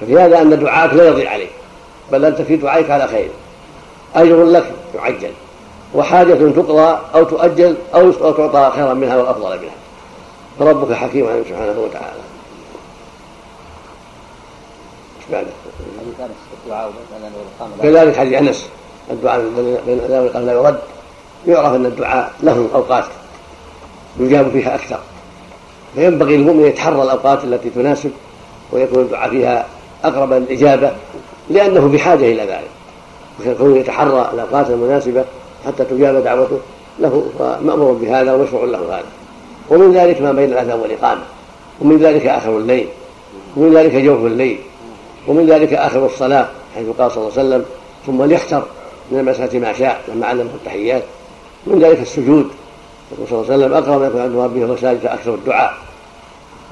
ففي هذا أن دعاءك لا يضيع عليك بل أنت في دعائك على خير. أجر لك يعجل. وحاجة تقضى أو تؤجل أو تعطى خيرا منها وأفضل منها. فربك حكيم عليه سبحانه وتعالى. كذلك حديث أنس الدعاء بين الأذان والاقامه لا يرد. يعرف أن الدعاء له أوقات يجاب فيها أكثر. فينبغي المؤمن يتحرى الأوقات التي تناسب ويكون الدعاء فيها أقرب للإجابة لأنه بحاجة إلى ذلك. فكونه يتحرى الأوقات المناسبة حتى تجاب دعوته له مأمور بهذا ومشروع له هذا. ومن ذلك ما بين الأذان والإقامة. ومن ذلك آخر الليل. ومن ذلك جوف الليل. ومن ذلك آخر الصلاة حيث قال صلى الله عليه وسلم ثم ليختر من المسألة ما شاء لما علمه التحيات. من ذلك السجود. يقول صلى الله عليه وسلم أقرب ما يكون عند ربه وهو ساجد أكثر الدعاء.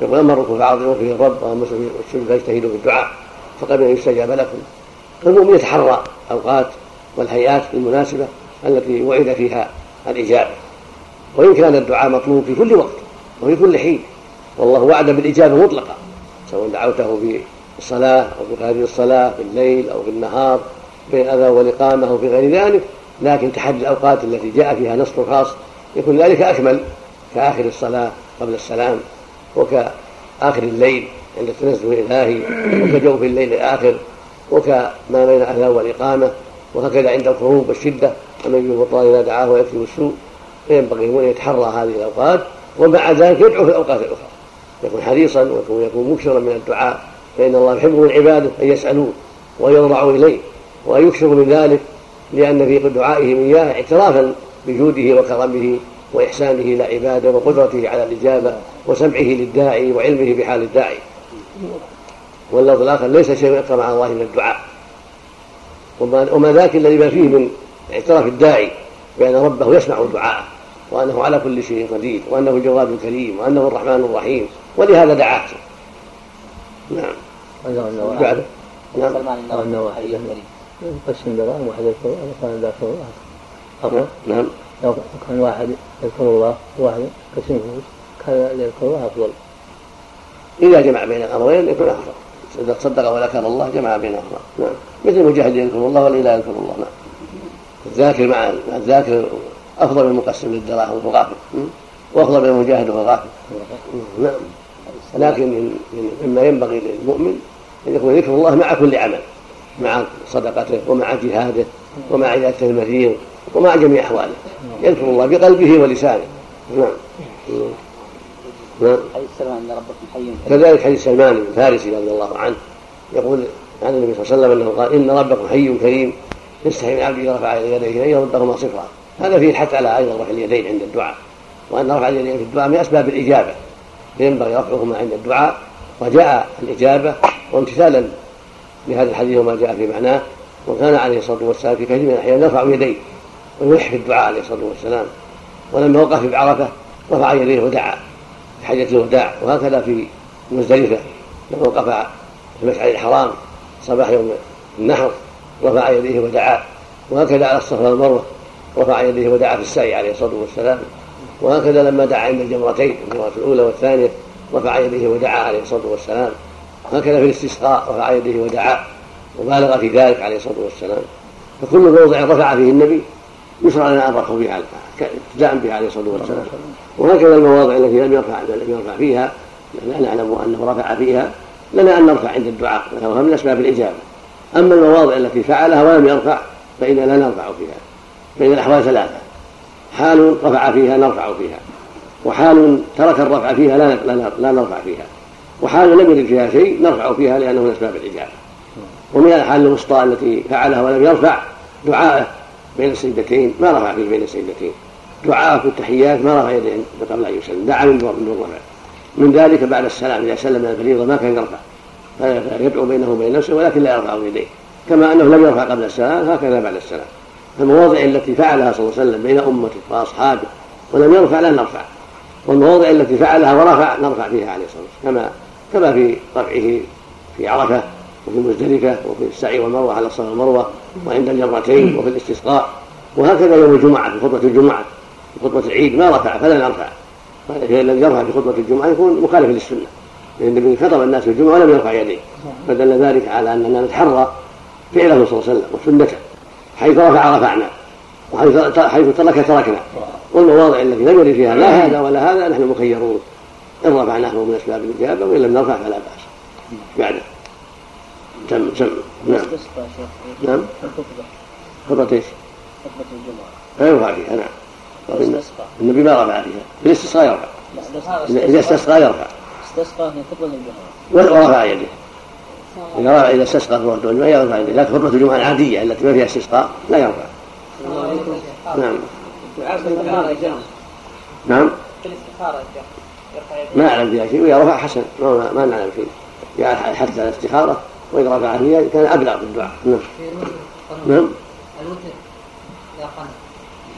يقول أما الركوع فعظموا فيه الرب وأما السجود فاجتهدوا في الدعاء فقبل أن يستجاب لكم فالمؤمن يتحرى أوقات والهيئات المناسبة التي وعد فيها الإجابة وإن كان الدعاء مطلوب في كل وقت وفي كل حين والله وعد بالإجابة مطلقة سواء دعوته في الصلاة أو في هذه الصلاة في الليل أو في النهار في الأذى والإقامة أو في غير ذلك. لكن تحدي الأوقات التي جاء فيها نص خاص يكون ذلك أكمل كآخر الصلاة قبل السلام وكآخر الليل عند التنزل الإلهي وكجوف الليل الآخر وكما بين الأذى والإقامة وهكذا عند الخروج والشدة. يجوز البطلان إذا دعاه ويكتب السوء فينبغي أن يتحرى هذه الأوقات ومع ذلك يدعو في الأوقات الأخرى. يكون حريصا ويكون يكون مكثرا من الدعاء فإن الله يحب من عباده أن يسألوه ويضرعوا إليه وأن يكثروا من ذلك لأن في دعائهم إياه اعترافا بجوده وكرمه وإحسانه إلى عباده وقدرته على الإجابة وسمعه للداعي وعلمه بحال الداعي. واللفظ الآخر ليس شيء أكرم على الله من الدعاء. وما ذاك الذي ما فيه من اعتراف الداعي بأن ربه يسمع دعاءه وأنه على كل شيء قدير وأنه الجواب الكريم وأنه الرحمن الرحيم ولهذا دعاه نعم. بعد. نعم. حي قسم دراهم واحد يذكر الله كان ذاكر الله أفضل نعم. لو كان واحد يذكر الله واحد قسم فلوس كان يذكر الله أفضل. إذا جمع بين الأمرين يكون أفضل. إذا تصدق وذكر الله جمع بين الأمرين. نعم. مثل المجاهد يذكر الله والإله يذكر الله. نعم. الذاكر مع الذاكر أفضل من المقسم للدراهم والغافل وأفضل من المجاهد والغافل. نعم. لكن مما ينبغي للمؤمن أن يكون ذكر الله مع كل عمل مع صدقته ومع جهاده ومع عيادته المريض ومع جميع أحواله. يذكر الله بقلبه ولسانه. نعم. نعم. حديث سلمان ان ربكم حي. كذلك حديث سلمان الفارسي رضي الله عنه يقول عن النبي صلى الله عليه وسلم أنه قال إن ربكم حي كريم. يستحي من عبده رفع يديه إليه يردهما صفرا هذا فيه الحث على أيضا رفع اليدين عند الدعاء. وأن رفع اليدين في الدعاء من أسباب الإجابة. فينبغي رفعهما عند الدعاء. وجاء الإجابة وامتثالا لهذا الحديث وما جاء في معناه. وكان عليه الصلاة والسلام في كثير من الأحيان يرفع يديه ويلح في الدعاء عليه الصلاة والسلام. ولما وقف في بعرفة رفع يديه ودعا. في حجه الوداع. وهكذا في مزدلفة. لما وقف في المشعر الحرام صباح يوم النحر. رفع يديه ودعا وهكذا على الصفا والمروة رفع يديه ودعا في السعي عليه الصلاة والسلام وهكذا لما دعا عند الجمرتين الجمرة الأولى والثانية رفع يديه ودعا عليه الصلاة والسلام هكذا في الاستسقاء رفع يديه ودعا وبالغ في ذلك عليه الصلاة والسلام. فكل موضع رفع فيه النبي يشرع لنا أن نرفع بها ابتداء به عليه الصلاة والسلام. وهكذا المواضع التي لم يرفع لم يرفع فيها لا نعلم أنه رفع فيها لنا أن نرفع عند الدعاء وهو من أسباب الإجابة. أما المواضع التي فعلها ولم يرفع فإنا لا نرفع فيها. فإن الأحوال ثلاثة. حال رفع فيها نرفع فيها. وحال ترك الرفع فيها لا لا نرفع فيها. وحال لم يرد فيها شيء نرفع فيها لأنه من أسباب الإجابة. ومن الحال الوسطى التي فعلها ولم يرفع دعاءه بين السجدتين ما رفع فيه بين السجدتين. دعاءه في التحيات ما رفع يديه قبل أن يسلم. دعا من دون رفع من ذلك بعد السلام إذا سلم من الفريضة ما كان يرفع. فيدعو بينه وبين نفسه ولكن لا يرفع يديه. كما أنه لم يرفع قبل السلام هكذا بعد السلام. المواضع التي فعلها صلى الله عليه وسلم بين أمته وأصحابه ولم يرفع لا نرفع. والمواضع التي فعلها ورفع نرفع فيها عليه الصلاة والسلام. كما كما في رفعه في عرفة وفي مزدلفة وفي السعي والمروة على الصلاة والمروة وعند الجمرتين وفي الاستسقاء. وهكذا يوم الجمعة في خطبة الجمعة. في خطبة العيد ما رفع فلا نرفع. الذي يرفع في خطبة الجمعة يكون مخالف للسنة. لأن النبي خطب الناس في الجمعه ولم يرفع يديه. فدل ذلك على أننا نتحرى فعله صلى الله عليه وسلم وسنته حيث رفع رفعنا وحيث حيث ترك تركنا. والمواضع التي لم يرد فيها لا هذا ولا هذا نحن مخيرون. إن رفعناه من أسباب الإجابة وإن لم نرفع فلا بأس. بعده. تم تم. نعم. نعم. خطبة. إيش؟ خطبة الجمعة. لا يرفع فيها نعم النبي ما رفع فيها. في الاستسقاء يرفع. إذا استسقى يرفع. استسقى في خطبة الجمعة ورفع يده. إذا إذا استسقى في وقت الجمعة يرفع يديه لكن خطبة الجمعة العادية التي ما فيها استسقاء لا يرفع. نعم. نعم. ما أعلم فيها شيء. وإذا رفع حسن. ما, ما نعلم شيء يعني حتى الاستخارة. وإذا رفع فيها كان أبلغ في الدعاء نعم. نعم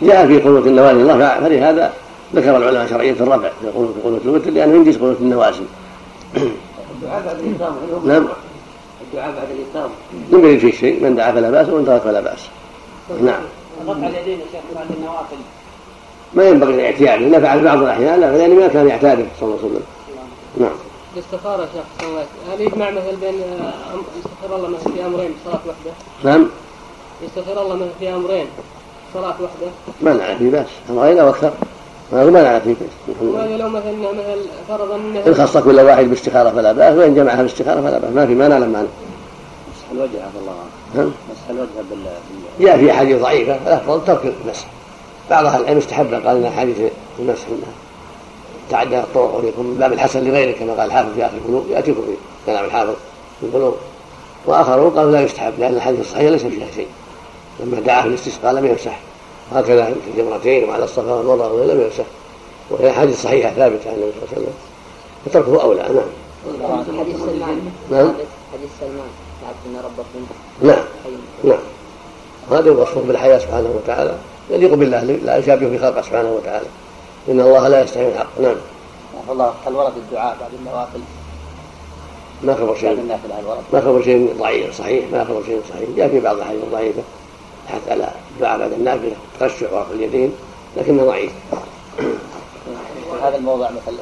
جاء في قنوت النوازل رفع فلهذا ذكر العلماء شرعية الرفع في قنوت الوتر لأنه جنس قنوت النوازل. الدعاء بعد الإسلام نعم. الدعاء بعد لم يرد فيه شيء من دعا فلا بأس ومن ترك فلا بأس. نعم. رفع اليدين يا شيخ بعد النوافل. ما ينبغي الاعتياد إذا فعل بعض الأحيان لا يعني ما كان يعتاده صلى الله عليه وسلم. نعم. الاستخارة يا شيخ وسلم. هل يجمع مثل بين يستخير الله مثل في أمرين صلاة واحدة؟ نعم. يستخير الله مثل في أمرين صلاة واحدة؟ ما نعرف فيه بأس. أمرين أو أكثر. ما ما نعرف. فيه وهذا لو مثلا مثل فرض إن أنه خص كل واحد باستخارة فلا بأس وإن جمعها باستخارة فلا بأس. ما في ما نعلم عنه الوجه عفى الله. نعم. مسح الوجه بال جاء في أحاديث ضعيفة الافضل ترك المسح بعض أهل العلم استحب قال إن أحاديث المسح تعدى الطرق ويكون من باب الحسن لغيره كما قال الحافظ في آخر البلوغ يأتيكم في كلام الحافظ في البلوغ وآخرون قالوا لا يستحب لأن الحديث الصحيح ليس فيها شيء. لما دعا في الاستسقاء لم يمسح هكذا في الجمرتين وعلى الصفا والمروه لم يمسح وهي حديث صحيحه ثابته عن النبي صلى الله عليه وسلم. فتركه أولى نعم. حديث سلمان نعم. حديث سلمان لكن ربكم نعم. نعم وهذا الوصف بالحياة سبحانه وتعالى. يليق بالله لا يشابه في خلقه سبحانه وتعالى. إن الله لا يستحي من الحق. نعم. الله هل ورد الدعاء بعد النوافل. ما خبر شيء؟ ما خبر شيء ضعيف صحيح. ما خبر شيء صحيح. جاء في بعض الأحاديث الضعيفة. حتى على الدعاء بعد النافلة تخشع ورفع اليدين لكنه ضعيف. هذا الموضع مثل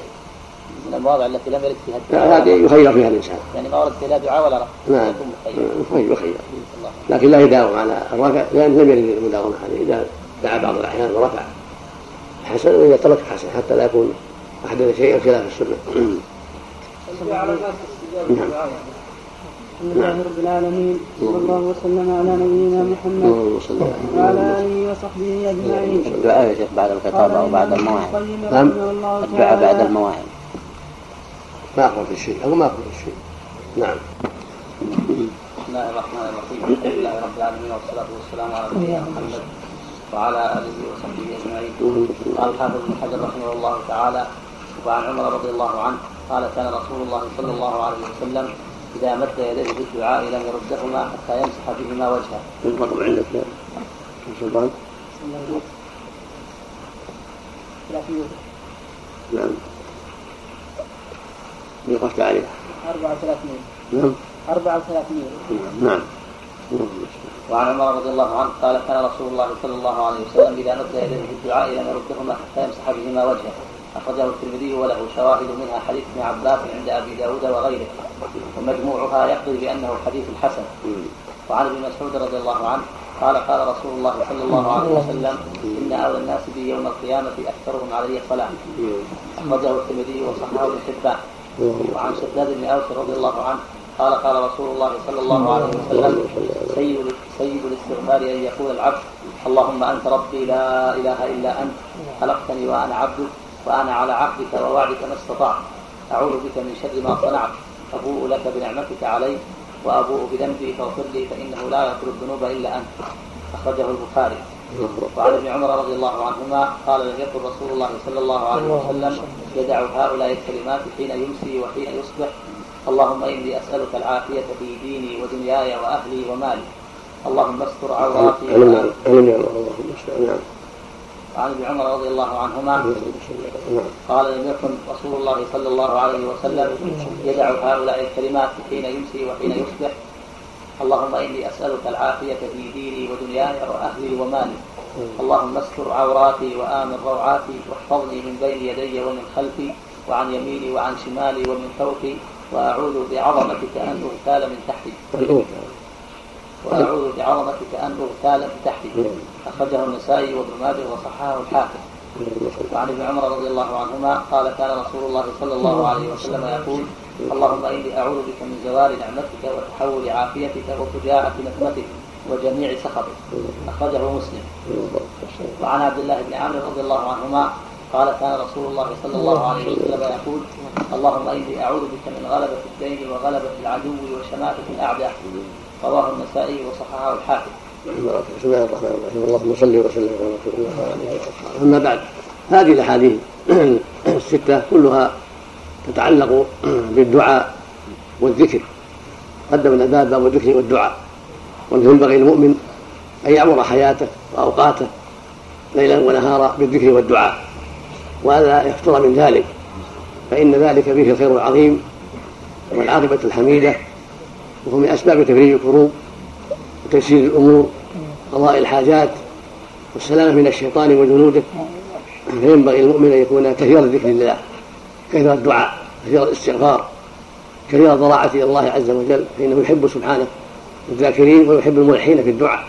من المواضع التي لم يرد فيها الدعاء هذه يخير فيها الإنسان. يعني ما ورد فيها لا دعاء ولا رفع نعم. يكون مخير. يخير يخير. الله. لكن لا يداوم على الرفع. لأن لم يرد المداومة عليه. إذا دعا بعض الأحيان ورفع حسن وإذا ترك حسن حتى لا يكون أحدث شيئا خلاف السنة. نعم. الحمد لله رب العالمين. صلى الله وسلم على نبينا محمد على وعلى آله وصحبه أجمعين. الدعاء يا شيخ بعد الخطابة أو بعد المواعظ نعم. الدعاء بعد المواعظ ما في شيء. أو ما في شيء. نعم. بسم الله الرحمن الرحيم. الحمد لله رب العالمين والصلاة والسلام على نبينا محمد وعلى آله وصحبه أجمعين. قال الحافظ ابن حجر رحمه الله تعالى وعن عمر رضي الله عنه قال كان رسول الله صلى الله عليه وسلم إذا مد يديه بالدعاء لم يردهما حتى يمسح بهما وجهه. الرقم عندك يا سلطان. نعم. وقفت عليه 34 نعم. 34 نعم. وعن عمر رضي الله عنه قال كان رسول الله صلى الله عليه وسلم إذا مد يديه بالدعاء لم يردهما حتى يمسح بهما وجهه. أخرجه الترمذي وله شواهد منها حديث ابن عباس عند أبي داود وغيره ومجموعها يقضي بأنه حديث حسن. وعن ابن مسعود رضي الله عنه قال قال رسول الله صلى الله عليه وسلم إن اولى الناس بي يوم القيامة أكثرهم علي صلاه أخرجه الترمذي وصححه ابن حبان. وعن شداد بن أوس رضي الله عنه قال قال رسول الله صلى الله عليه وسلم سيد سيد الاستغفار أن يقول العبد اللهم أنت ربي لا إله إلا أنت خلقتني وأنا عبدك. وأنا على عهدك ووعدك ما استطعت. أعوذ بك من شر ما صنعت. أبوء لك بنعمتك علي وأبوء بذنبي فاغفر لي فإنه لا يغفر الذنوب إلا أنت. أخرجه البخاري. وعن ابن عمر رضي الله عنهما قال لم يكن رسول الله صلى الله عليه وسلم يدع هؤلاء الكلمات حين يمسي وحين يصبح. اللهم إني أسألك العافية في ديني ودنياي وأهلي ومالي. اللهم استر عوراتي. اللهم نعم وعن ابن عمر رضي الله عنهما نعم. قال لم يكن رسول الله صلى الله عليه وسلم يدع هؤلاء الكلمات حين يمسي وحين يصبح. اللهم إني أسألك العافية في ديني ودنياي وأهلي ومالي. اللهم استر عوراتي وآمن روعاتي واحفظني من بين يدي ومن خلفي وعن يميني وعن شمالي ومن فوقي. وأعوذ بعظمتك أن أغتال من تحتي. واعوذ بعظمتك أن اغتال من تحتي أخرجه النسائي وابن ماجه وصححه الحاكم. وعن ابن عمر رضي الله عنهما قال كان رسول الله صلى الله عليه وسلم يقول اللهم إني أعوذ بك من زوال نعمتك وتحول عافيتك وفجاءة نقمتك وجميع سخطك. أخرجه مسلم. وعن عبد الله بن عامر رضي الله عنهما قال كان رسول الله صلى الله عليه وسلم يقول اللهم إني أعوذ بك من غلبة الدين وغلبة العدو وشماتة الأعداء. رواه النسائي وصححه الحاكم. بسم الله الرحمن الرحيم. اللهم صل وسلم على رسول الله وعلى أما بعد هذه الأحاديث *clears throat* الستة كلها تتعلق *clears throat* بالدعاء والذكر. قدم الباب باب الذكر والدعاء. وانه ينبغي المؤمن أن يعمر حياته وأوقاته ليلا ونهارا بالذكر والدعاء. والا يفتر من ذلك. فإن ذلك فيه الخير العظيم والعاقبة الحميدة وهو من أسباب تفريج الكروب وتيسير الأمور قضاء الحاجات والسلامة من الشيطان وجنوده. فينبغي المؤمن أن يكون كثير الذكر لله كثير الدعاء كثير الاستغفار كثير الضراعة إلى الله عز وجل فإنه يحب سبحانه الذاكرين ويحب الملحين في الدعاء.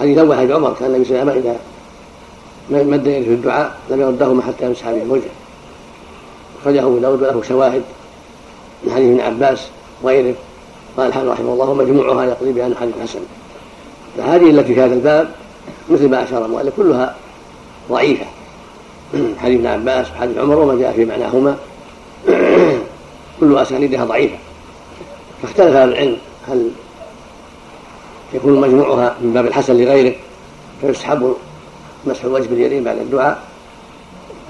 حديث اول حديث عمر كان النبي صلى الله عليه وسلم إذا مد يده في الدعاء لم يردهما حتى يمسح به وجهه. أخرجه أبو داود وله شواهد من حديث ابن عباس وغيره. قال الحافظ رحمه الله ومجموعها يقضي بها حديث حسن. فهذه التي في هذا الباب مثل ما اشار المؤلف كلها ضعيفة. *clears throat* حديث ابن عباس وحديث عمر وما جاء في معناهما. *clears throat* كل أسانيدها ضعيفة. فاختلف أهل العلم هل يكون مجموعها من باب الحسن لغيره فيسحب مسح الوجه باليدين بعد الدعاء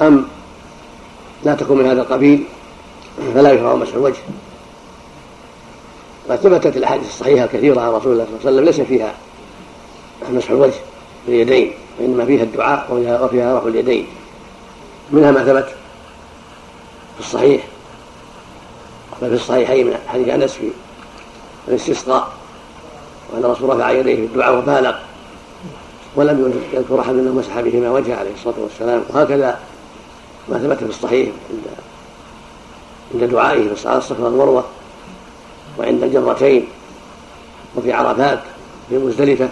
أم لا تكون من هذا القبيل فلا يشرع مسح الوجه. قد ثبتت الأحاديث الصحيحة الكثيرة عن رسول الله صلى الله عليه وسلم ليس فيها مسح الوجه باليدين وإنما فيها الدعاء وفيها رفع اليدين. منها ما ثبت في الصحيح. وفي الصحيحين من حديث أنس في الاستسقاء وأن الرسول رفع يديه في الدعاء وبالغ ولم يذكر أحد أنه مسح بهما وجهه عليه الصلاة والسلام. وهكذا ما ثبت في الصحيح عند دعائه في الصلاه والمروه وعند الجرتين وفي عرفات في مزدلفة.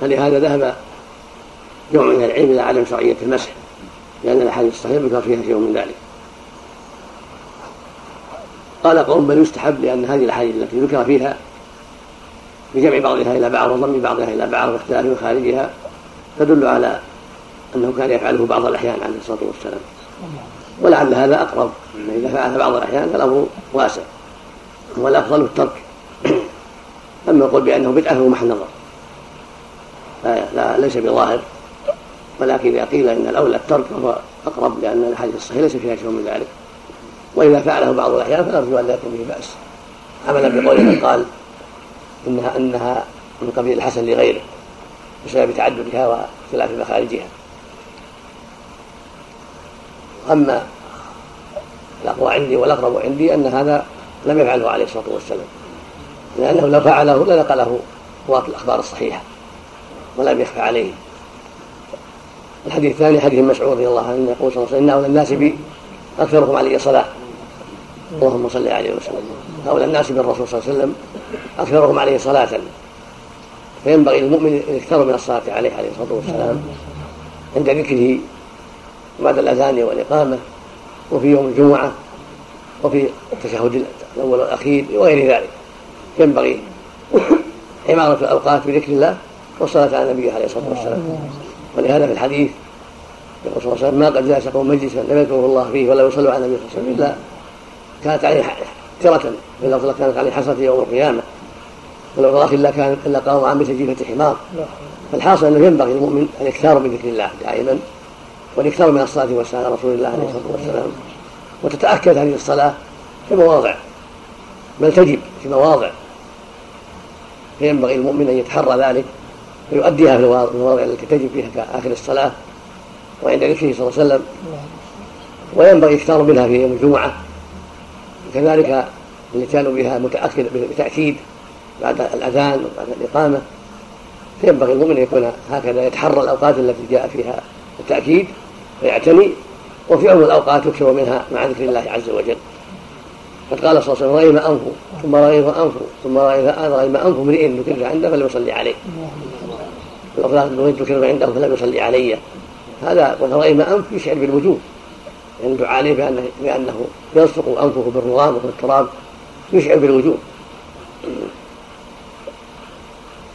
فلهذا ذهب جمع من العلم إلى عدم شرعية المسح لأن الأحاديث الصحيحة ذكر فيها شيء من ذلك. قال قوم بل يستحب لأن هذه الأحاديث التي ذكر فيها بجمع بعضها إلى بعض وضم بعضها إلى بعض واختلاف مخارجها تدل على أنه كان يفعله بعض الأحيان عليه الصلاة والسلام. ولعل هذا أقرب. إذا فعل بعض الأحيان فالأمر واسع. والافضل الترك. *clears throat* أما يقول بأنه بدعة فهو محل نظر. لا, لا ليس بظاهر. ولكن إذا قيل إن الأولى الترك فهو أقرب لأن الاحاديث الصحيحه ليس فيها شيء من ذلك. وإذا فعله بعض الأحيان فنرجو ان لا يكون به بأس. عملا بقول من قال إنها إنها من قبيل الحسن لغيره بسبب تعددها واختلاف مخارجها. أما الأقوى عندي والأقرب عندي أن هذا لم يفعله عليه الصلاة والسلام. لأنه لو فعله لنقله رواة الأخبار الصحيحة ولم يخفى عليه. الحديث الثاني حديث مسعود رضي الله عنه يقول صلى الله عليه وسلم إن أولى الناس بي أكثرهم علي صلاة. اللهم صل عليه وسلم. أولى الناس بالرسول صلى الله عليه وسلم أكثرهم عليه صلاة. فينبغي للمؤمن إن يكثر من الصلاة عليه عليه الصلاة والسلام عند ذكره بعد الأذان والاقامه وفي يوم الجمعة وفي التشهد الأول والأخير وغير ذلك. ينبغي عمارة الأوقات بذكر الله والصلاة على النبي عليه الصلاة والسلام. ولهذا في الحديث يقول صلى الله عليه وسلم ما قد جلس قوم مجلسا لم يذكره الله فيه ولا يصلوا على النبي صلى الله عليه وسلم إلا كانت عليه ترة في اللفظ كانت عليه حسرة يوم القيامة. ولو الله إلا كان إلا قام عن مثل جيفة حمار. فالحاصل أنه ينبغي للمؤمن أن يكثر من ذكر الله دائما. والإكثار من الصلاة والسلام على رسول الله عليه الصلاة والسلام. وتتأكد هذه الصلاة في مواضع. بل تجب في مواضع. فينبغي المؤمن أن يتحرى ذلك ويؤديها في المواضع التي تجب فيها كآخر الصلاة وعند ذكره صلى الله عليه وسلم. وينبغي إكثار منها في يوم الجمعة. وكذلك الاتيان بها متأكد بتأكيد بعد الأذان وبعد الإقامة. فينبغي المؤمن أن يكون هكذا يتحرى الأوقات التي جاء فيها التأكيد. ويعتني وفي عمر الأوقات يكثر منها مع ذكر الله عز وجل. قد قال صلى الله عليه وسلم رغم أنفه ثم رغم أنفه ثم رغم أنف امرئ ذكر عنده فلم يصلي عليه الأفضل ذكر عنده فلم يصلي علي. هذا ورغم أنف يشعر بالوجوب. يعني الدعاء عليه بأنه, بأنه يلصق أنفه بالرغام وبالتراب يشعر بالوجوب.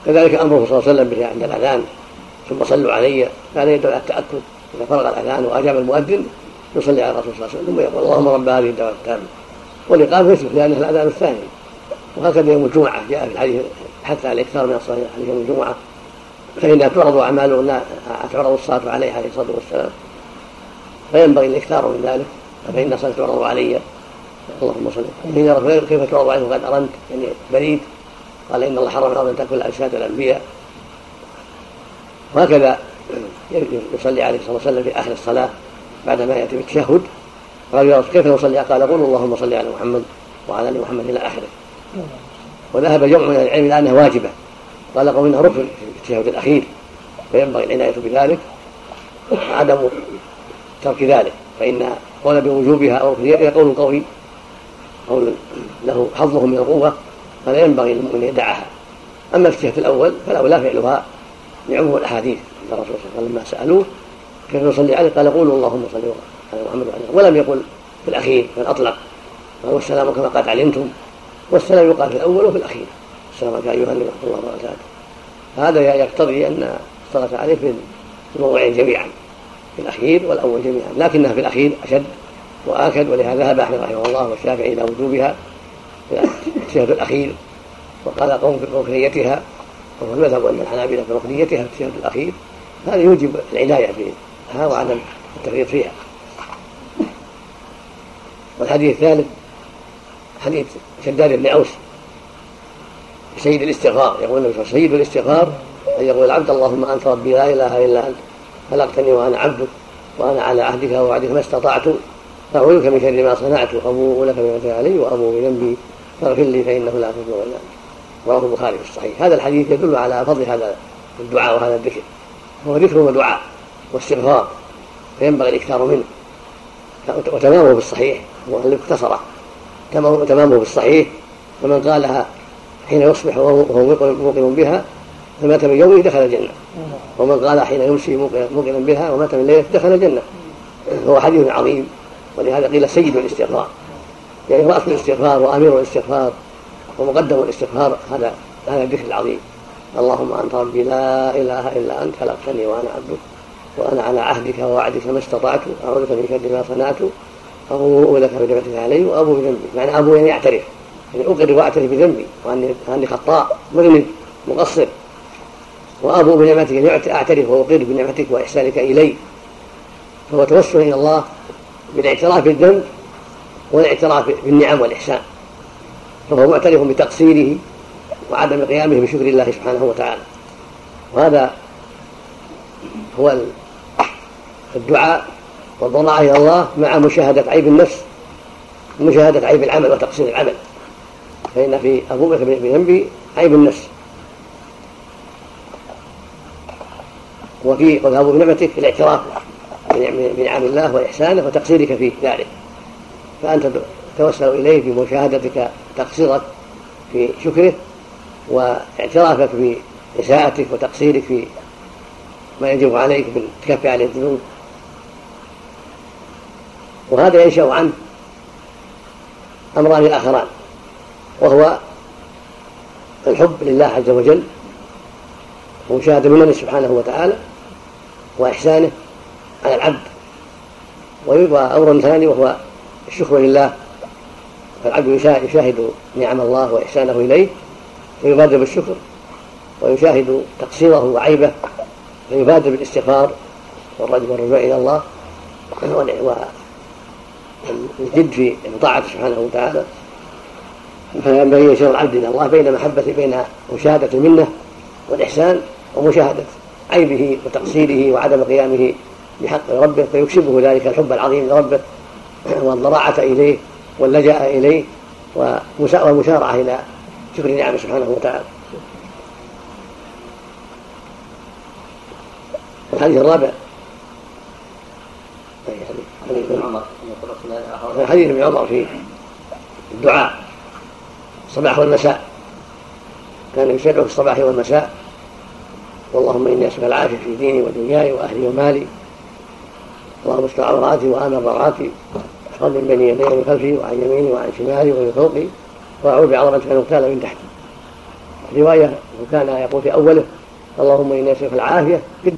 كذلك أمره صلى الله عليه وسلم عند الاذان ثم صلوا علي. هذا يدل على التأكد. اذا فرغ الأذان وأجاب المؤذن يصلي على الرسول صلى الله عليه وسلم ثم يقول اللهم رب هذه الدعوة التامة. والاقامه يثبت لانها الأذان الثاني وهكذا يوم الجمعة جاء في الحديث حتى الإكثار من عليه يوم الجمعة. فانها تعرض أعمال تعرض الصلاة عليه عليه الصلاة والسلام. فينبغي الإكثار من ذلك فإن الصلاه تعرض علي. اللهم صل كيف تعرض عنه قد أرنت يعني بريد. قال إن الله حرم الأرض أن تأكل اجساد الانبياء وهكذا يصلي عليه الصلاه والسلام في اخر الصلاة بعدما يأتي بالتشهد. قال يا رسول كيف نصلي؟ قال قل اللهم صل على محمد وعلى آل محمد إلى آخره. وذهب جمع من العلم إلى أنها واجبة. قال قوم انها ركن في التشهد الأخير فينبغي العناية بذلك عدم ترك ذلك. فإن قول بوجوبها أو ركنيتها قول قوي قول له حظه من القوة فلا ينبغي للمؤمن أن يدعها. أما التشهد الأول فالاولى فعلها لعموم الأحاديث. الرسول صلى الله عليه وسلم لما سألوه؟ كيف نصلي عليه؟ قال قولوا اللهم صل على محمد وعلى ولم يقل في الأخير بل اطلق قال والسلام كما قد علمتم. والسلام يقال في الأول وفي الأخير. السلام عليك أيها النبي ورحمة الله وبركاته. هذا يقتضي أن الصلاة عليه في الموضوعين جميعا في الأخير والأول جميعا. لكنها في الأخير أشد وآكد ولهذا ذهب أحمد رحمه الله والشافعي إلى وجوبها. في الأخير وقال قوم في ركنيتها وهو المذهب ان الحنابلة في ركنيتها في الأخير. هذا يوجب العناية بها وعدم التفريط فيها. والحديث الثالث حديث شداد بن أوس سيد الاستغفار. يقول النبي صلى سيد الاستغفار ان يقول العبد اللهم أنت ربي لا إله إلا أنت خلقتني وأنا عبدك وأنا على عهدك ووعدك ما استطعت اعوذ بك من شر ما صنعت وأبوء لك بما علي وأبوء بذنبي فاغفر لي فإنه لا يغفر إلا أنت. رواه البخاري في الصحيح. هذا الحديث يدل على فضل هذا الدعاء وهذا الذكر. هو ذكر ودعاء واستغفار فينبغي الإكثار منه. وتمامه بالصحيح هو اختصره تمامه بالصحيح فمن قالها حين يصبح وهو موقن بها فمات من يومه دخل الجنة. ومن قال حين يمسي موقنا بها ومات من ليلة دخل الجنة. هو حديث عظيم. ولهذا قيل سيد الاستغفار. يعني رأس الاستغفار وأمير الاستغفار ومقدم الاستغفار. هذا هذا الذكر العظيم اللهم أنت ربي لا إله إلا أنت خلقتني وأنا عبدك وأنا على عهدك ووعدك ما استطعت أعوذ من شر ما صنعت أبوء لك بنعمتك علي وأبو بذنبي. معنى أبو يعني أعترف يعني أقر وأعترف بذنبي وأني أني خطاء مذنب مقصر. وأبو بنعمتك يعني أعترف وأقر بنعمتك وإحسانك إلي. فهو توسل إلى الله بالاعتراف بالذنب والاعتراف بالنعم والإحسان. فهو معترف بتقصيره وعدم قيامه بشكر الله سبحانه وتعالى. وهذا هو الدعاء والضراعة إلى الله مع مشاهدة عيب النفس ومشاهدة عيب العمل وتقصير العمل. فإن في أبوك بذنبي عيب النفس. وفي وذهاب بنعمتك الاعتراف بنعم الله وإحسانه وتقصيرك في ذلك. فأنت توسل إليه بمشاهدتك تقصيرك في شكره واعترافك بإساءتك وتقصيرك في ما يجب عليك بالتكفي عليه الذنوب. وهذا ينشأ عنه أمران آخران وهو الحب لله عز وجل ومشاهدة منه سبحانه وتعالى وإحسانه على العبد وأمر ثاني وهو الشكر لله فالعبد يشاهد نعم الله وإحسانه إليه فيبادر بالشكر ويشاهد تقصيره وعيبه فيبادر بالاستغفار والرجوع إلى الله والجد في طاعته سبحانه وتعالى. فينبغي يشير العبد إلى الله بين محبة بين مشاهدة المنه والإحسان ومشاهدة عيبه وتقصيره وعدم قيامه بحق ربه فيكسبه ذلك الحب العظيم لربه والضراعة إليه واللجأ إليه والمسارعه إلى شكر نعمه سبحانه وتعالى. الحديث الرابع. حديث. عمر. حديث ابن عمر في الدعاء. الصباح والمساء. كان يشرع في الصباح والمساء. اللهم إني أسألك العافية في ديني ودنياي وأهلي ومالي. اللهم استر عوراتي وآمن روعاتي احفظني من بين يدي ومن خلفي وعن يميني وعن شمالي ومن فوقي. وأعوذ بعظمتك ان اغتال من تحتي. رواية وكان يقول في أوله اللهم إني أسألك العافية. في